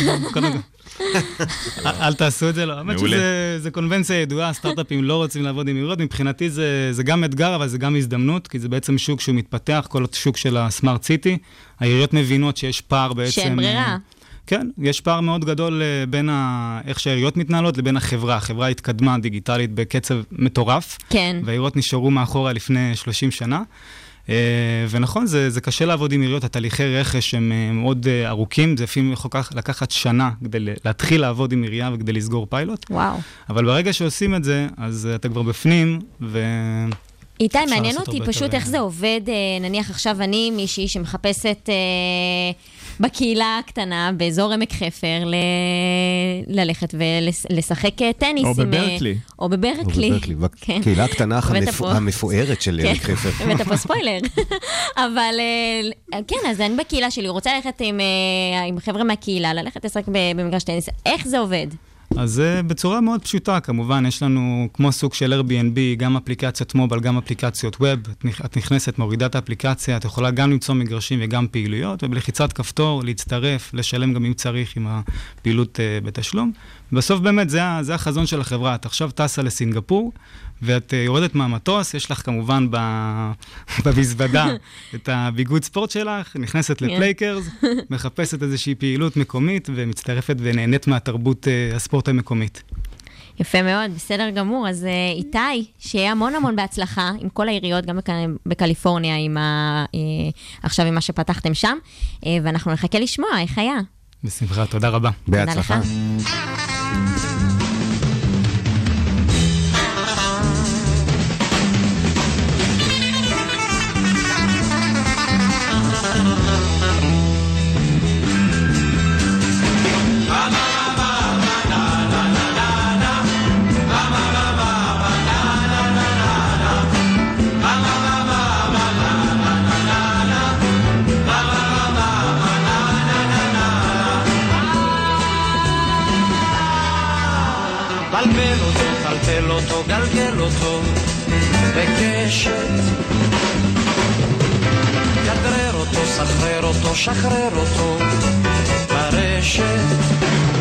אל- תעשו את זה, לא. האמת. שזה קונבנציה ידועה, סטארט-אפים לא רוצים לעבוד עם עיריות. מבחינתי זה, זה גם אתגר, אבל זה גם הזדמנות, כי זה בעצם שוק שהוא מתפתח, כל השוק של הסמארט סיטי. העיריות מבינות שיש פער בעצם... שאין ברירה. כן, יש פער מאוד גדול אה, בין ה... איך שהעיריות מתנהלות לבין החברה. החברה התקדמה דיגיטלית בקצב מטורף. כן. והעיריות נשארו מאחורה לפני 30 שנה. אה, ונכון, זה, זה קשה לעבוד עם עיריות, התהליכי רכש הם אה, מאוד אה, ארוכים, זה לפעמים יכול לקח- לקחת שנה כדי להתחיל לעבוד עם עירייה וכדי לסגור פיילוט. וואו. אבל ברגע שעושים את זה, אז אתה כבר בפנים, ו... איתי, מעניין אותי פשוט איך זה עובד, נניח עכשיו אני מישהי שמחפשת אה, בקהילה הקטנה, באזור עמק חפר, ל... ללכת ולשחק אה, טניס. או עם, אה, בברקלי. או בברקלי. או בברקלי, כן. בקהילה הקטנה פה- המפוארת של כן, עמק חפר. הבאת פה ספוילר. אבל אה, כן, אז אני בקהילה שלי רוצה ללכת עם, עם חבר'ה מהקהילה, ללכת לשחק במגרש טניס. איך זה עובד? אז זה בצורה מאוד פשוטה, כמובן, יש לנו כמו סוג של Airbnb, גם אפליקציות מובייל, גם אפליקציות ווב. את נכ- את נכנסת, מורידה את האפליקציה, את יכולה גם למצוא מגרשים וגם פעילויות, ובלחיצת כפתור להצטרף, לשלם גם אם צריך עם הפעילות uh, בתשלום. בסוף באמת זה, זה החזון של החברה. את עכשיו טסה לסינגפור, ואת uh, יורדת מהמטוס, יש לך כמובן. במזוודה את הביגוד ספורט שלך, נכנסת כן. לפלייקרס, מחפשת איזושהי פעילות מקומית ומצטרפת ונהנית מהתרבות uh, הספורט המקומית. יפה מאוד, בסדר גמור. אז אה, איתי, שיהיה המון המון בהצלחה עם כל העיריות, גם בק... בקליפורניה, עם ה... אה, עכשיו עם מה שפתחתם שם, אה, ואנחנו נחכה לשמוע איך היה. בשמחה, תודה רבה. בהצלחה. בלבל אותו בקשת. כדרר אותו, סחרר אותו, שחרר אותו ברשת.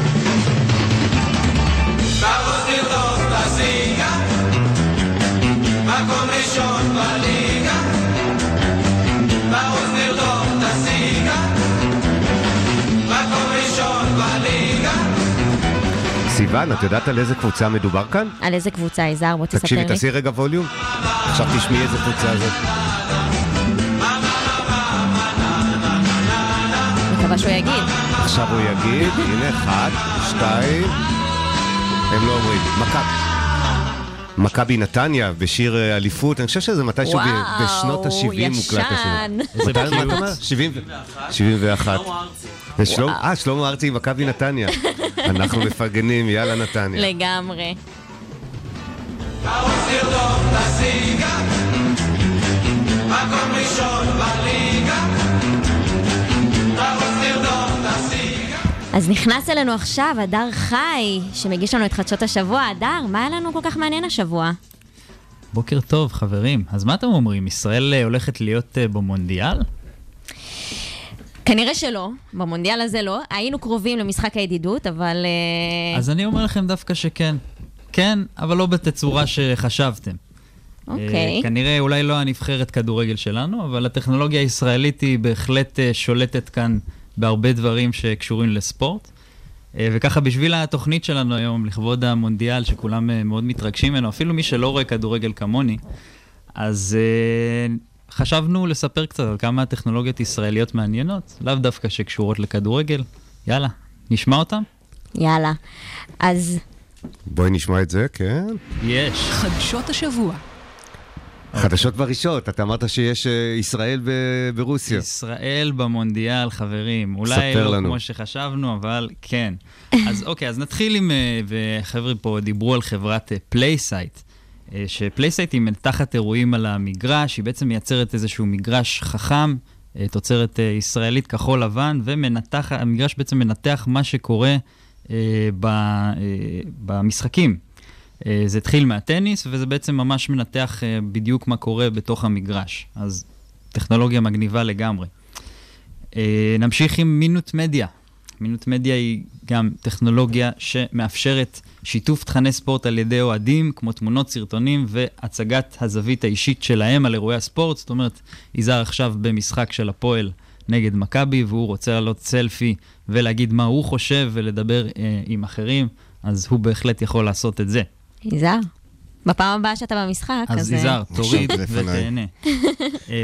סיוון, את יודעת על איזה קבוצה מדובר כאן? על איזה קבוצה, יזהר? בוא תספר תקשיבי, לי. תעשי רגע ווליום. עכשיו תשמעי איזה קבוצה זאת. מקווה שהוא יגיד. עכשיו הוא יגיד, הנה, אחד, שתיים, הם לא אומרים, מכבי. מכבי נתניה בשיר אה, אליפות, אני חושב שזה מתישהו וואו, בשנות ה-70 מוקלט השיר. ישן. אומר? 70 71. ושלום- אה, שלמה ארצי עם מכבי נתניה. אנחנו מפרגנים, יאללה נתניה. לגמרי. מקום ראשון בליגה. אז נכנס אלינו עכשיו הדר חי, שמגיש לנו את חדשות השבוע. הדר, מה היה לנו כל כך מעניין השבוע? בוקר טוב, חברים. אז מה אתם אומרים, ישראל אה, הולכת להיות אה, במונדיאל? כנראה שלא, במונדיאל הזה לא. היינו קרובים למשחק הידידות, אבל... אה, אז אני אומר לכם דווקא שכן. כן, אבל לא בתצורה שחשבתם. אוקיי. אה, כנראה אולי לא הנבחרת כדורגל שלנו, אבל הטכנולוגיה הישראלית היא בהחלט אה, שולטת כאן בהרבה דברים שקשורים לספורט. וככה בשביל התוכנית שלנו היום, לכבוד המונדיאל, שכולם מאוד מתרגשים ממנו, אפילו מי שלא רואה כדורגל כמוני, אז חשבנו לספר קצת על כמה טכנולוגיות ישראליות מעניינות, לאו דווקא שקשורות לכדורגל. יאללה, נשמע אותם? יאללה. אז בואי נשמע את זה, כן. יש. חדשות השבוע. חדשות ברשת, אתה אמרת שיש אה, ישראל ב- ברוסיה. ישראל במונדיאל, חברים. אולי ספר לא לנו. כמו שחשבנו, אבל כן. אז אוקיי, אז נתחיל עם, אה, וחבר'ה פה דיברו על חברת PlaySight, ש PlaySight היא מנתחת אירועים על המגרש, היא בעצם מייצרת איזשהו מגרש חכם, אה, תוצרת אה, ישראלית כחול לבן, ומנתח, המגרש בעצם מנתח מה שקורה אה, ב, אה, במשחקים. אה, זה התחיל מהטניס, וזה בעצם ממש מנתח אה, בדיוק מה קורה בתוך המגרש. אז טכנולוגיה מגניבה לגמרי. אה, נמשיך עם Minute Media. Minute Media היא גם טכנולוגיה שמאפשרת שיתוף תכני ספורט על ידי אוהדים, כמו תמונות, סרטונים והצגת הזווית האישית שלהם על אירועי הספורט. זאת אומרת, יזהר עכשיו במשחק של הפועל נגד מכבי, והוא רוצה לעלות סלפי ולהגיד מה הוא חושב ולדבר אה, עם אחרים, אז הוא בהחלט יכול לעשות את זה. יזהר, בפעם הבאה שאתה במשחק, אז... אז אה, יזהר, תוריד עכשיו לפניי. ותהנה.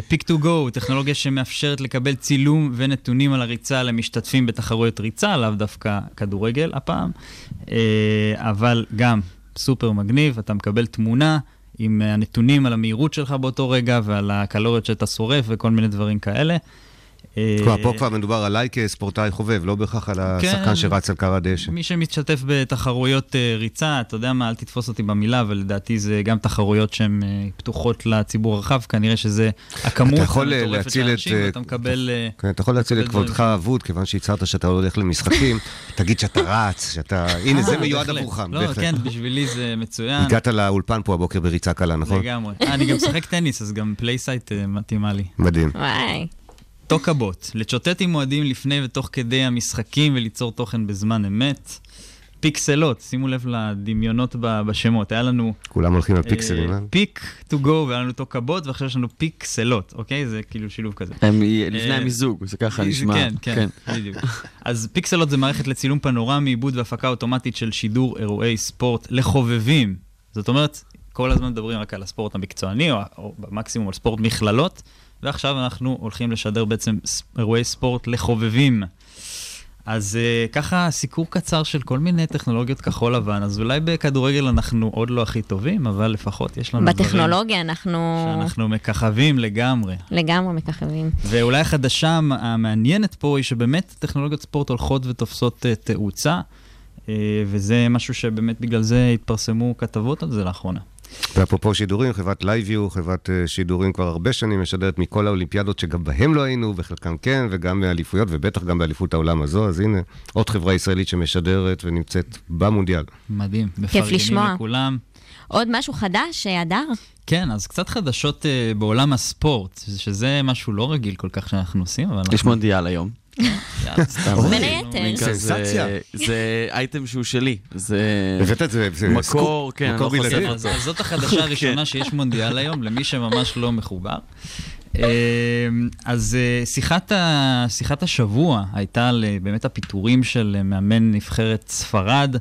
פיק טו גו, טכנולוגיה שמאפשרת לקבל צילום ונתונים על הריצה למשתתפים בתחרויות ריצה, לאו דווקא כדורגל הפעם, אה, אבל גם סופר מגניב, אתה מקבל תמונה עם הנתונים על המהירות שלך באותו רגע ועל הקלוריות שאתה שורף וכל מיני דברים כאלה. אה, כלומר, פה כבר מדובר עליי כספורטאי חובב, לא בהכרח על השחקן כן. שרץ על קר הדשא. מי שמשתתף בתחרויות אה, ריצה, אתה יודע מה, אל תתפוס אותי במילה, אבל לדעתי זה גם תחרויות שהן אה, פתוחות לציבור הרחב, כנראה שזה הכמות המטורפת של להציל את... האנשים, אה, ואתה מקבל... כן, אתה יכול להציל את כבודך האבוד, כיוון שהצהרת שאתה לא הולך למשחקים, תגיד שאתה רץ, שאתה... הנה, זה מיועד. עבורך. לא, בהחלט. כן, בשבילי זה מצוין. הגעת לאולפן פה הבוקר בריצה קלה, נכון? לגמרי. אני גם משחק טניס, אז גם פלייסייט מתאימה לי. מדהים. וואי. טוקבוט, לצ'וטט עם מועדים לפני ותוך כדי המשחקים וליצור תוכן בזמן אמת. פיקסלות, שימו לב לדמיונות בשמות. היה לנו... כולם הולכים על פיקסלים, אה? פיק to go, והיה לנו טוקבוט, ועכשיו יש לנו פיקסלות, אוקיי? זה כאילו שילוב כזה. הם לפני אה, המיזוג, זה ככה נשמע. כן, כן, בדיוק. אז פיקסלות זה מערכת לצילום פנורמי, עיבוד והפקה אוטומטית של שידור אירועי ספורט לחובבים. זאת אומרת, כל הזמן מדברים רק על הספורט המקצועני, או, או במקסימום על ספורט מכללות, ועכשיו אנחנו הולכים לשדר בעצם אירועי ספורט לחובבים. אז uh, ככה סיקור קצר של כל מיני טכנולוגיות כחול לבן, אז אולי בכדורגל אנחנו עוד לא הכי טובים, אבל לפחות יש לנו דברים בטכנולוגיה אנחנו שאנחנו מככבים לגמרי. לגמרי מככבים. ואולי החדשה המ- המעניינת פה היא שבאמת טכנולוגיות ספורט הולכות ותופסות אה, תאוצה, אה, וזה משהו שבאמת בגלל זה התפרסמו כתבות על זה לאחרונה. ואפרופו שידורים, חברת לייביו, חברת אה, שידורים כבר הרבה שנים משדרת מכל האולימפיאדות שגם בהם לא היינו, וחלקם כן, וגם מאליפויות, ובטח גם באליפות העולם הזו, אז הנה, עוד חברה ישראלית שמשדרת ונמצאת במונדיאל. מדהים. כיף לשמוע. מפרגנים לכולם. עוד משהו חדש, אה, הדר? כן, אז קצת חדשות אה, בעולם הספורט, שזה משהו לא רגיל כל כך שאנחנו עושים, אבל אנחנו... יש מונדיאל היום. בין היתר. סנסציה. זה אייטם שהוא שלי. זה... הבאת את זה, מקור, כן, מקור אני לא בלעדי. זאת החדשה הראשונה כן. שיש מונדיאל היום, למי שממש לא מחובר. אה, אז אה, שיחת, ה, שיחת השבוע הייתה על באמת הפיטורים של אה, מאמן נבחרת ספרד,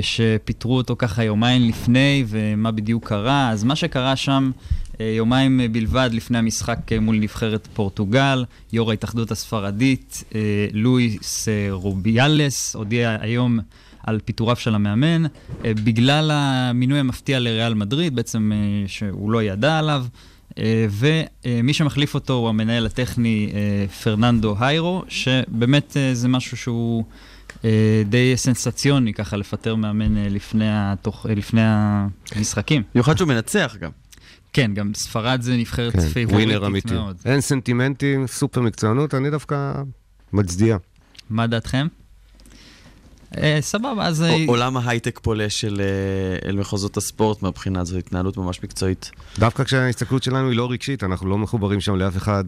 שפיטרו אותו ככה יומיים לפני, ומה בדיוק קרה. אז מה שקרה שם, יומיים אה, בלבד לפני המשחק אה, מול נבחרת פורטוגל, יו"ר ההתאחדות הספרדית, אה, לואיס אה, רוביאלס, הודיע היום על פיטוריו של המאמן, אה, בגלל המינוי המפתיע לריאל מדריד, בעצם אה, שהוא לא ידע עליו. אה, ומי שמחליף אותו הוא המנהל הטכני אה, פרננדו היירו, שבאמת אה, זה משהו שהוא אה, די סנסציוני, ככה לפטר מאמן אה, לפני, התוך, אה, לפני המשחקים. במיוחד שהוא מנצח גם. כן, גם ספרד זה נבחרת כן, פייבוריטית. מאוד. אין סנטימנטים, סופר מקצוענות, אני דווקא מצדיע. מה דעתכם? אה, סבבה, אז... אה, ע- עולם ההייטק פולש אל, אה, אל מחוזות הספורט מהבחינה הזו, התנהלות ממש מקצועית. דווקא כשההסתכלות שלנו היא לא רגשית, אנחנו לא מחוברים שם לאף אחד,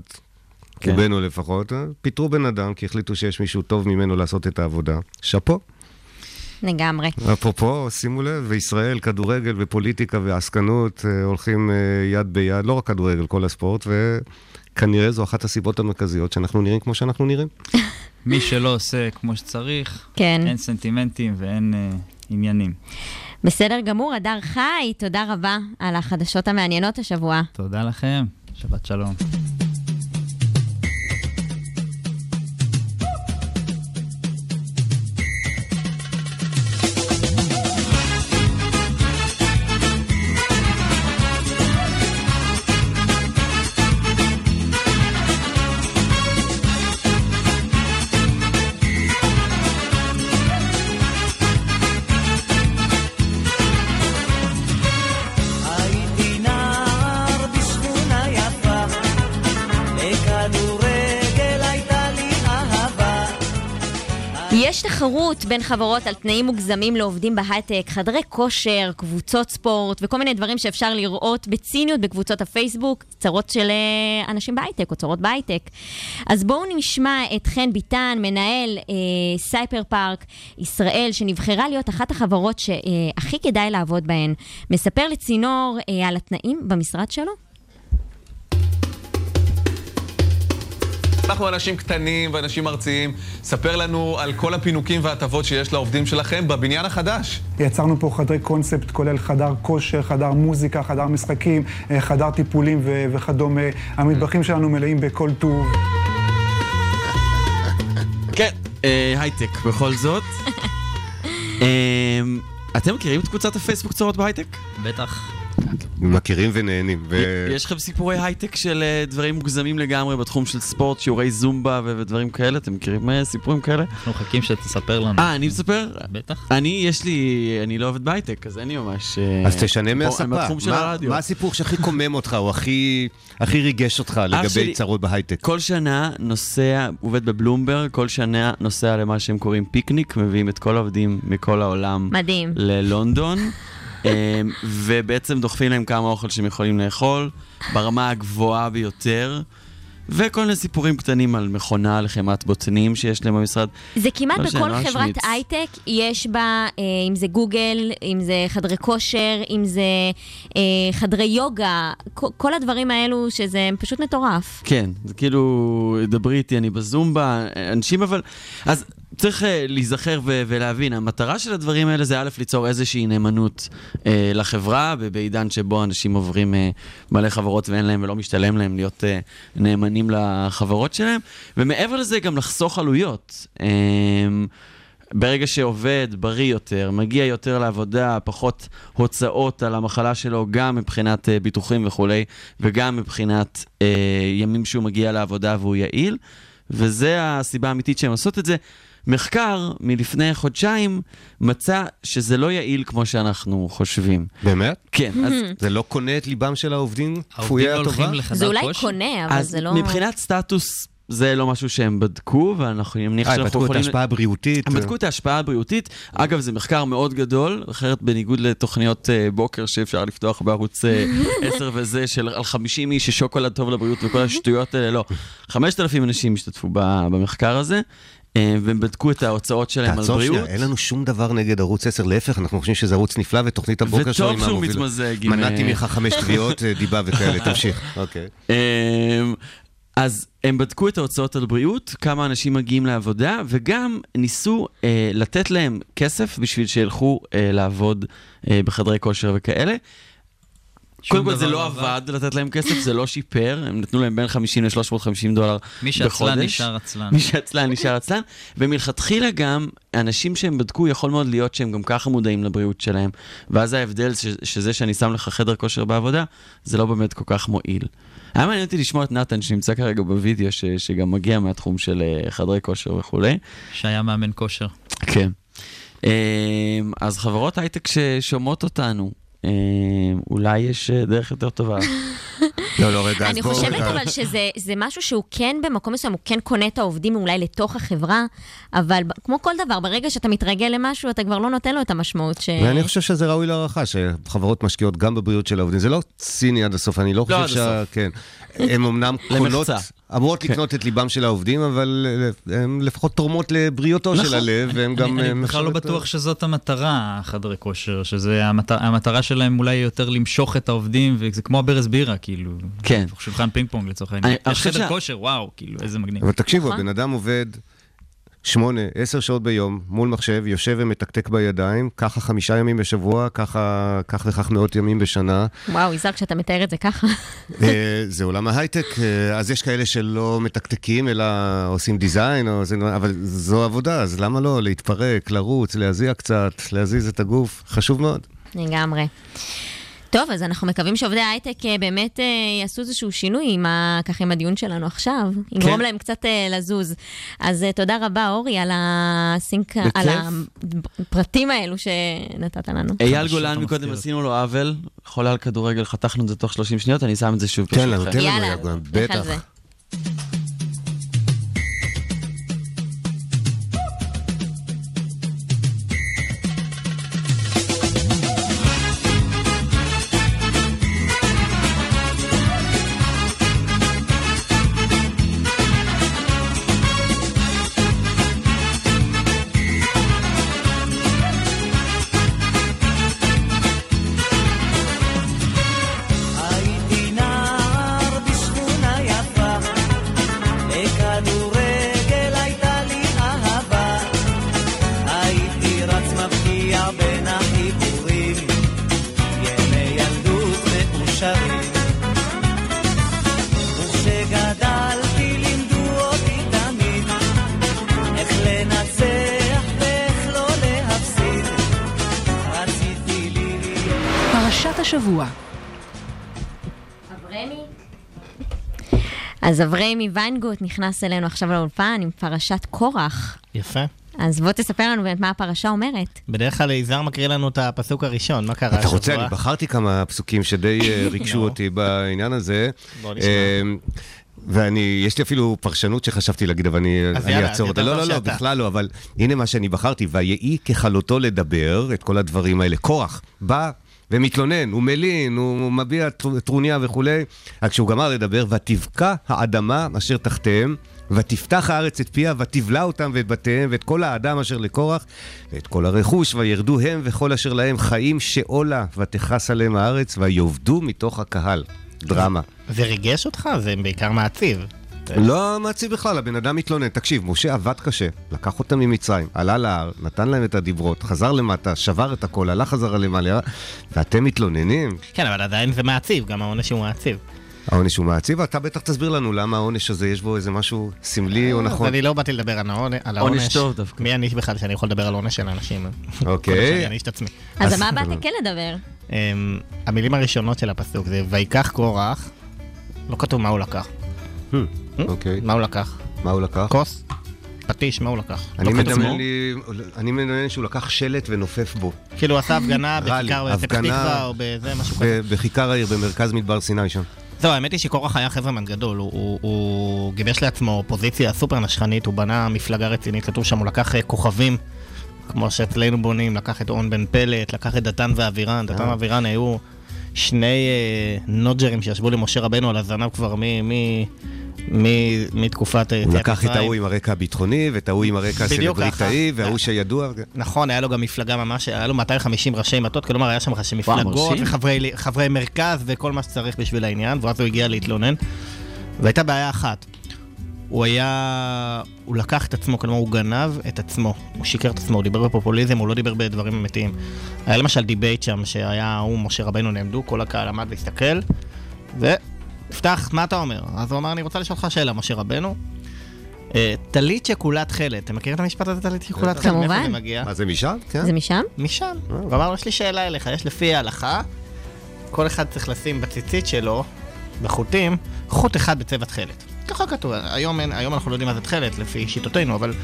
כן. רובנו לפחות. אה, פיטרו בן אדם כי החליטו שיש מישהו טוב ממנו לעשות את העבודה. שאפו. לגמרי. אפרופו, שימו לב, וישראל, כדורגל ופוליטיקה ועסקנות אה, הולכים אה, יד ביד, לא רק כדורגל, כל הספורט, וכנראה זו אחת הסיבות המרכזיות שאנחנו נראים כמו שאנחנו נראים. מי שלא עושה כמו שצריך, כן. אין סנטימנטים ואין אה, עניינים. בסדר גמור, הדר חי, תודה רבה על החדשות המעניינות השבוע. תודה לכם, שבת שלום. תחרות בין חברות על תנאים מוגזמים לעובדים בהייטק, חדרי כושר, קבוצות ספורט וכל מיני דברים שאפשר לראות בציניות בקבוצות הפייסבוק, צרות של אה, אנשים בהייטק או צרות בהייטק. אז בואו נשמע את חן ביטן, מנהל אה, CyberArk ישראל, שנבחרה להיות אחת החברות שהכי כדאי לעבוד בהן. מספר לצינור אה, על התנאים במשרד שלו? אנחנו אנשים קטנים ואנשים ארציים. ספר לנו על כל הפינוקים וההטבות שיש לעובדים שלכם בבניין החדש. יצרנו פה חדרי קונספט, כולל חדר כושר, חדר מוזיקה, חדר משחקים, אה, חדר טיפולים ו- וכדומה. המטבחים שלנו מלאים בכל טוב. כן, אה, הייטק בכל זאת. אה, אתם מכירים את קבוצת הפייסבוק צרות בהייטק? בטח. מכירים ונהנים. ו... יש לכם סיפורי הייטק של אה, דברים מוגזמים לגמרי בתחום של ספורט, שיעורי זומבה ו- ודברים כאלה? אתם מכירים אה, סיפורים כאלה? אנחנו מחכים שתספר לנו. אה, אני מספר? בטח. אני, יש לי, אני לא עובד בהייטק, אז אין לי ממש... אה, אז תשנה פה- מהספה. מהתחום של מה- הרדיו. מה הסיפור שהכי קומם אותך, או הכי הכי ריגש אותך לגבי שלי- צרות בהייטק? כל שנה נוסע, עובד בבלומברג, כל שנה נוסע למה שהם קוראים פיקניק, מביאים את כל העובדים מכל העולם. מדהים. ללונדון, ובעצם דוחפים להם כמה אוכל שהם יכולים לאכול, ברמה הגבוהה ביותר. וכל מיני סיפורים קטנים על מכונה לחמת בוטנים שיש להם במשרד. זה כמעט לא בכל לא חברת. הייטק יש בה, אה, אם זה גוגל, אם זה חדרי כושר, אם זה אה, חדרי יוגה, כל, כל הדברים האלו שזה פשוט מטורף. כן, זה כאילו, דברי איתי, אני בזומבה, אנשים אבל... אז צריך אה, להיזכר ו- ולהבין, המטרה של הדברים האלה זה א', ליצור איזושהי נאמנות אה, לחברה, ובעידן שבו אנשים עוברים אה, מלא חברות ואין להם ולא משתלם להם להיות אה, נאמנים לחברות שלהם, ומעבר לזה גם לחסוך עלויות. אה, ברגע שעובד בריא יותר, מגיע יותר לעבודה, פחות הוצאות על המחלה שלו, גם מבחינת אה, ביטוחים וכולי, וגם מבחינת אה, ימים שהוא מגיע לעבודה והוא יעיל, וזה הסיבה האמיתית שהן עושות את זה. מחקר מלפני חודשיים מצא שזה לא יעיל כמו שאנחנו חושבים. באמת? כן, אז... זה לא קונה את ליבם של העובדים כפויי הטובה? זה אולי קונה, אבל אז זה לא... מבחינת סטטוס... זה לא משהו שהם בדקו, ואנחנו מניח אה, שאנחנו בדקו את יכולים... ההשפעה הבריאותית. הם בדקו את ההשפעה הבריאותית. אגב, זה מחקר מאוד גדול, אחרת בניגוד לתוכניות אה, בוקר שאפשר לפתוח בערוץ אה, 10 וזה, של על 50 איש ששוקולד טוב לבריאות וכל השטויות האלה, לא. 5,000 אנשים השתתפו במחקר הזה. אה, והם בדקו את ההוצאות שלהם על תעצור בריאות. שנייה, אין לנו שום דבר נגד ערוץ 10, להפך, אנחנו חושבים שזה ערוץ נפלא, ותוכנית הבוקר שלו וטוב שהוא מתמזג עם, מנעתי אה, ממך חמש תביעות, אה, דיבה וכאלה, תמשיך. אוקיי. אמ, אז הם בדקו את ההוצאות על בריאות, כמה אנשים מגיעים לעבודה, וגם ניסו אה, לתת להם כסף בשביל שילכו אה, לעבוד אה, בחדרי כושר וכאלה. קודם כל זה לא לא עבד לתת להם כסף, זה לא שיפר, הם נתנו להם בין 50 ל-350 דולר מי בחודש. שעצלן נשאר עצלן. מי שעצלן נשאר עצלן, ומלכתחילה גם, אנשים שהם בדקו, יכול מאוד להיות שהם גם ככה מודעים לבריאות שלהם, ואז ההבדל ש- שזה שאני שם לך חדר כושר בעבודה, זה לא באמת כל כך מועיל. היה מעניין אותי לשמוע את נתן, שנמצא כרגע בווידאו, ש- שגם מגיע מהתחום של אה, חדרי כושר וכולי. שהיה מאמן כושר. כן. אה, אז חברות הייטק ששומעות אותנו, אולי יש אה, דרך יותר טובה. לא, לא, רגע, אני חושבת אבל שזה זה משהו שהוא כן במקום מסוים, הוא כן קונה את העובדים אולי לתוך החברה, אבל כמו כל דבר, ברגע שאתה מתרגל למשהו, אתה כבר לא נותן לו את המשמעות ש... ואני חושב שזה ראוי להערכה, שחברות משקיעות גם בבריאות של העובדים. זה לא ציני עד הסוף, אני לא לא עד חושב שה... הסוף. כן. הן אמנם קונות, למחצה. אמורות כן. לקנות את ליבם של העובדים, אבל אה, הן לפחות תורמות לבריאותו של נכון. הלב, והן גם... אני, אה, אני בכלל לא בטוח שזאת המטרה, חדרי כושר, שזה המטרה, המטרה שלהם אולי יותר למשוך את העובדים, וזה כמו הברז בירה, כאילו. כן. שולחן פינג פונג לצורך אני- העניין. יש חדר שה- כושר, וואו, כאילו, איזה מגניב. אבל תקשיבו, נכון. הבן אדם עובד שמונה, עשר שעות ביום מול מחשב, יושב ומתקתק בידיים, ככה חמישה ימים בשבוע, ככה כך וכך מאות ימים בשנה. וואו, יזהר, כשאתה מתאר את זה ככה. אה, זה עולם ההייטק, אה, אז יש כאלה שלא מתקתקים, אלא עושים דיזיין, או זה, אבל זו עבודה, אז למה לא? להתפרק, לרוץ, להזיע קצת, להזיז את הגוף, חשוב מאוד. לגמרי. טוב, אז אנחנו מקווים שעובדי ההייטק אה, באמת אה, יעשו איזשהו שינוי עם ה... ככה עם הדיון שלנו עכשיו. יגרום להם קצת אה, לזוז. אז תודה רבה, אורי, על הסינק, בכיף. על הפרטים האלו שנתת לנו. אייל גולן מקודם עשינו לו עוול, חולה על כדורגל, חתכנו את זה תוך 30 שניות, אני שם את זה שוב. תן לנו, ברשותכם. תן לנו, אייל גולן, בטח. אז אבריימי ויינגוט נכנס אלינו עכשיו לאולפן עם פרשת קורח. יפה. אז בוא תספר לנו באמת מה הפרשה אומרת. בדרך כלל יזהר מקריא לנו את הפסוק הראשון, מה קרה אתה רוצה? אני בחרתי כמה פסוקים שדי אה, ריגשו אותי בעניין הזה. בוא נשמע. אה, ואני, יש לי אפילו פרשנות שחשבתי להגיד, אבל אני אני יאללה, אעצור אותה. לא, לא, לא, שאתה. בכלל לא, אבל הנה מה שאני בחרתי. ויהי ככלותו לדבר את כל הדברים האלה. כוח, בא ומתלונן, הוא מלין, הוא מביע טר- טרוניה וכולי. רק כשהוא גמר לדבר, ותבקע האדמה אשר תחתיהם. ותפתח הארץ את פיה, ותבלע אותם ואת בתיהם, ואת כל האדם אשר לקורח, ואת כל הרכוש, וירדו הם וכל אשר להם חיים שאולה, ותכס עליהם הארץ, ויאבדו מתוך הקהל. דרמה. זה ריגש אותך? זה בעיקר מעציב. לא מעציב בכלל, הבן אדם מתלונן. תקשיב, משה עבד קשה, לקח אותם ממצרים, עלה להר, נתן להם את הדיברות, חזר למטה, שבר את הכל, הלך חזרה למעלה, ואתם מתלוננים? כן, אבל עדיין זה מעציב, גם העונש הוא מעציב. העונש הוא מעציב, אתה בטח תסביר לנו למה העונש הזה יש בו איזה משהו סמלי או אז נכון. אני לא באתי לדבר על העונש. עונש טוב דווקא. מי אני בכלל שאני יכול לדבר על עונש של אנשים? אוקיי. שאני אעניש את עצמי. אז על מה באת כן לדבר? אמ, המילים הראשונות של הפסוק זה ויקח קורח, לא כתוב מה הוא לקח. אוקיי. מה הוא לקח? מה הוא לקח? כוס? פטיש, מה הוא לקח? אני לא. מדמיין לי, אני מדמיין שהוא לקח שלט ונופף בו. כאילו הוא עשה הפגנה בכיכר בפתח תקווה או בזה, משהו כזה. בכיכר העיר, במרכז מדבר סיני שם. זהו, האמת היא שקורח היה חברמן גדול, הוא, הוא, הוא גיבש לעצמו פוזיציה סופר נשכנית, הוא בנה מפלגה רצינית, כתוב שם, הוא לקח אה, כוכבים, כמו שאצלנו בונים, לקח את און בן פלט, לקח את דתן ואבירן, דתן אה. ואבירן היו שני אה, נודג'רים שישבו למשה רבנו על הזנב כבר מ... מ... מ- מתקופת אה, הוא יציאת לקח את מצרים. ההוא עם הרקע הביטחוני, ואת ההוא עם הרקע הסלבריטאי. וההוא שידוע. נכון, היה לו גם מפלגה ממש, היה לו 250 ראשי מטות, כלומר היה שם ראשי מפלגות. וחברי חברי מרכז וכל מה שצריך בשביל העניין, ואז הוא הגיע להתלונן. והייתה בעיה אחת, הוא היה... הוא לקח את עצמו, כלומר הוא גנב את עצמו. הוא שיקר את עצמו, הוא דיבר בפופוליזם, הוא לא דיבר בדברים אמיתיים. היה למשל debate שם, שהיה הוא, משה רבנו נעמדו, כל הקהל עמד והסתכל, ויפתח, מה אתה אומר? אז הוא אמר, אני רוצה לשאול אותך שאלה, משה רבנו. אה, טלית שכולה תכלת, אתם מכירים את המשפט הזה, טלית שכולה תכלת? מאיפה כמובן. זה מגיע? מה זה משם? כן. זה משם? משם. הוא אמר לו, יש לי שאלה אליך, יש לפי ההלכה, כל אחד צריך לשים בציצית שלו, בחוטים, חוט אחד בצבע תכלת. ככה כתוב, היום, אין, היום אנחנו לא יודעים מה זה תכלת, לפי שיטותינו, אבל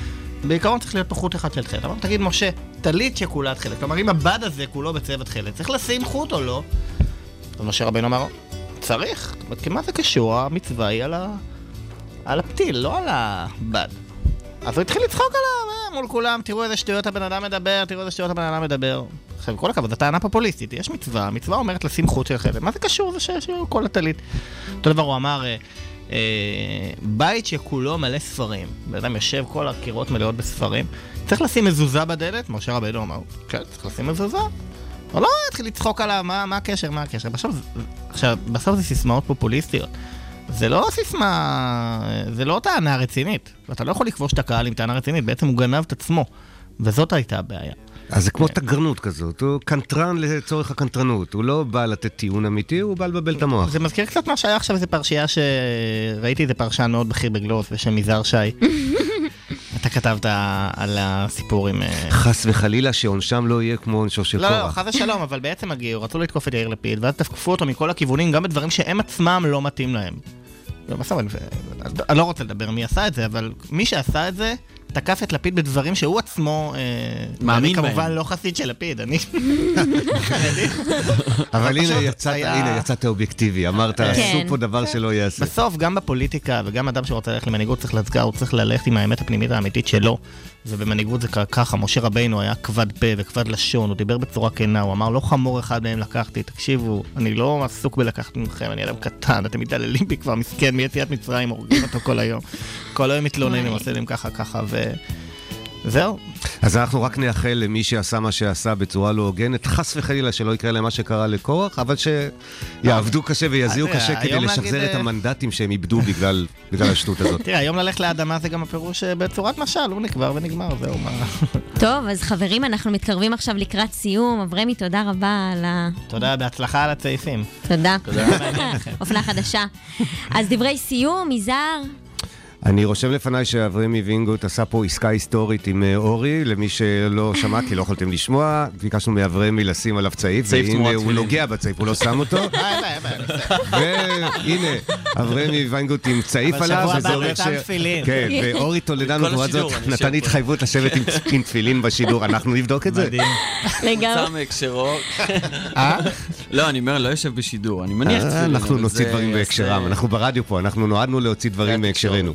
בעיקרון צריך להיות פה חוט אחד של תכלת. אמר, תגיד, משה, טלית שכולה תכלת, כלומר, אם הבד הזה כולו בצבע תכלת, צריך לשים חוט או לא? אז משה רבנו אמר, צריך, כי מה זה קשור? המצווה היא על, ה... על הפתיל, לא על הבד. אז הוא התחיל לצחוק עליו, אה, מול כולם, תראו איזה שטויות הבן אדם מדבר, תראו איזה שטויות הבן אדם מדבר. עכשיו, כל הכבוד, זו טענה פופוליסטית, יש מצווה, המצווה אומרת לשים חוט של חלק, מה זה קשור זה שיש לו כל הטלית? אותו דבר הוא אמר, אה, אה, בית שכולו מלא ספרים, בן אדם יושב, כל הקירות מלאות בספרים, צריך לשים מזוזה בדלת? משה רבינו אמר, כן, צריך לשים מזוזה. הוא לא התחיל לצחוק עליו, מה, מה הקשר, מה הקשר? בסוף, עכשיו, בסוף זה סיסמאות פופוליסטיות. זה לא סיסמה, זה לא טענה רצינית. ואתה לא יכול לכבוש את הקהל עם טענה רצינית, בעצם הוא גנב את עצמו. וזאת הייתה הבעיה. אז זה כמו תגרנות כזאת, הוא קנטרן לצורך הקנטרנות, הוא לא בא לתת טיעון אמיתי, הוא בא לבלבל את המוח. זה מזכיר קצת מה שהיה עכשיו איזה פרשייה שראיתי איזה פרשן מאוד בכיר בגלובס בשם יזהר שי. אתה כתבת על הסיפור עם... אה, חס וחלילה שעונשם לא יהיה כמו עונשו של לא, לא, קורח. חס ושלום, אבל בעצם הגיעו, רצו לתקוף את יאיר לפיד, ואז תקפו אותו מכל הכיוונים, גם בדברים שהם עצמם לא מתאים להם. לא, אני לא רוצה לדבר מי עשה את זה, אבל מי שעשה את זה, תקף את לפיד בדברים שהוא עצמו... אה, מאמין בהם. כמובן לא חסיד של לפיד, אני... אבל הנה יצאת, אובייקטיבי, אמרת, כן. עשו פה דבר שלא ייעשה. בסוף, גם בפוליטיקה, וגם אדם שרוצה ללכת למנהיגות צריך להצגע, הוא צריך ללכת עם האמת הפנימית האמיתית שלו. ובמנהיגות זה ככה, משה רבינו היה כבד פה וכבד לשון, הוא דיבר בצורה כנה, הוא אמר, לא חמור אחד מהם לקחתי, תקשיבו, אני לא עסוק בלקחת מכם, אני אדם קטן, אתם מתעללים בי כבר, מסכן, מיציאת מצרים, הורגים אותו כל היום. כל היום מתלוננים, עושה להם ככה ככה, ו... זהו. אז אנחנו רק נאחל למי שעשה מה שעשה בצורה לא הוגנת, חס וחלילה שלא יקרה להם מה שקרה לקורח, אבל שיעבדו קשה ויזיעו קשה אה, כדי לשחזר את אה, המנדטים שהם איבדו בגלל בגלל השטות הזאת. תראה, היום ללכת לאדמה זה גם הפירוש אה, בצורת משל, הוא נקבר ונגמר, זהו, מה... טוב, אז חברים, אנחנו מתקרבים עכשיו לקראת סיום. אברמי, תודה רבה על ה... תודה, בהצלחה על הצעיפים. תודה. אופנה חדשה. אז דברי סיום, יזהר. אני רושם לפניי שאברמי וינגוט עשה פה עסקה היסטורית עם אה, אורי, למי שלא שמע, כי לא יכולתם לשמוע, ביקשנו מאברמי לשים עליו צעיף, והנה הוא. נוגע בצעיף, הוא לא שם אותו. בעיה, בסדר. והנה, אברמי ויינגוט עם צעיף אבל עליו, שבוע וזה הבא אומר נתן תפילין. כן, ואורי טולדנו, כל לעומת זאת, נתן. התחייבות לשבת עם- תפילין בשידור, אנחנו נבדוק את זה. לגמרי. הוצא מהקשרו. אה? לא, אני אומר, לא יושב בשידור, אני מניח אה, תפילין. אנחנו אבל נוציא דברים בהקשרם, אנחנו ברדיו פה, אנחנו נועדנו להוציא דברים מהקשרנו.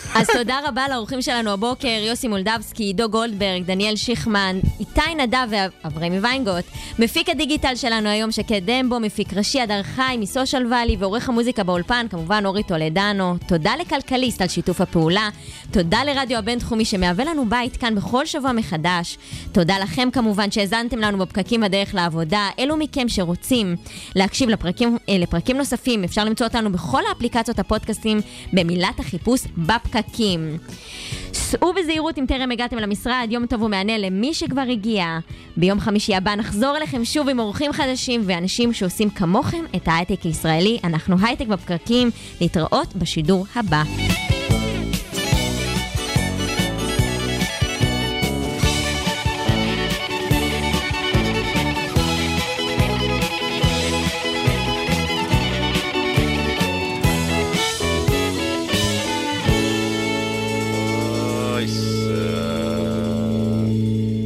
אז תודה רבה לאורחים שלנו הבוקר, יוסי מולדבסקי, עידו גולדברג, דניאל שיכמן, איתי נדב ואברמי ויינגוט. מפיק הדיגיטל שלנו היום שקד דמבו, מפיק ראשי הדר חי מסושיאל ואלי ועורך המוזיקה באולפן, כמובן אורי טולדנו. תודה לכלכליסט על שיתוף הפעולה. תודה לרדיו הבינתחומי שמהווה לנו בית כאן בכל שבוע מחדש. תודה לכם כמובן שהאזנתם לנו בפקקים בדרך לעבודה. אלו מכם שרוצים להקשיב לפרקים, אה, לפרקים נוספים, אפשר למצוא אותנו בכל האפליקציות הפודקאסטים במילת החיפוש בפקקים. סעו בזהירות אם טרם הגעתם למשרד, יום טוב ומהנה למי שכבר הגיע. ביום חמישי הבא נחזור אליכם שוב עם אורחים חדשים ואנשים שעושים כמוכם את ההייטק הישראלי. אנחנו הייטק בפקקים, להתראות בשידור הבא.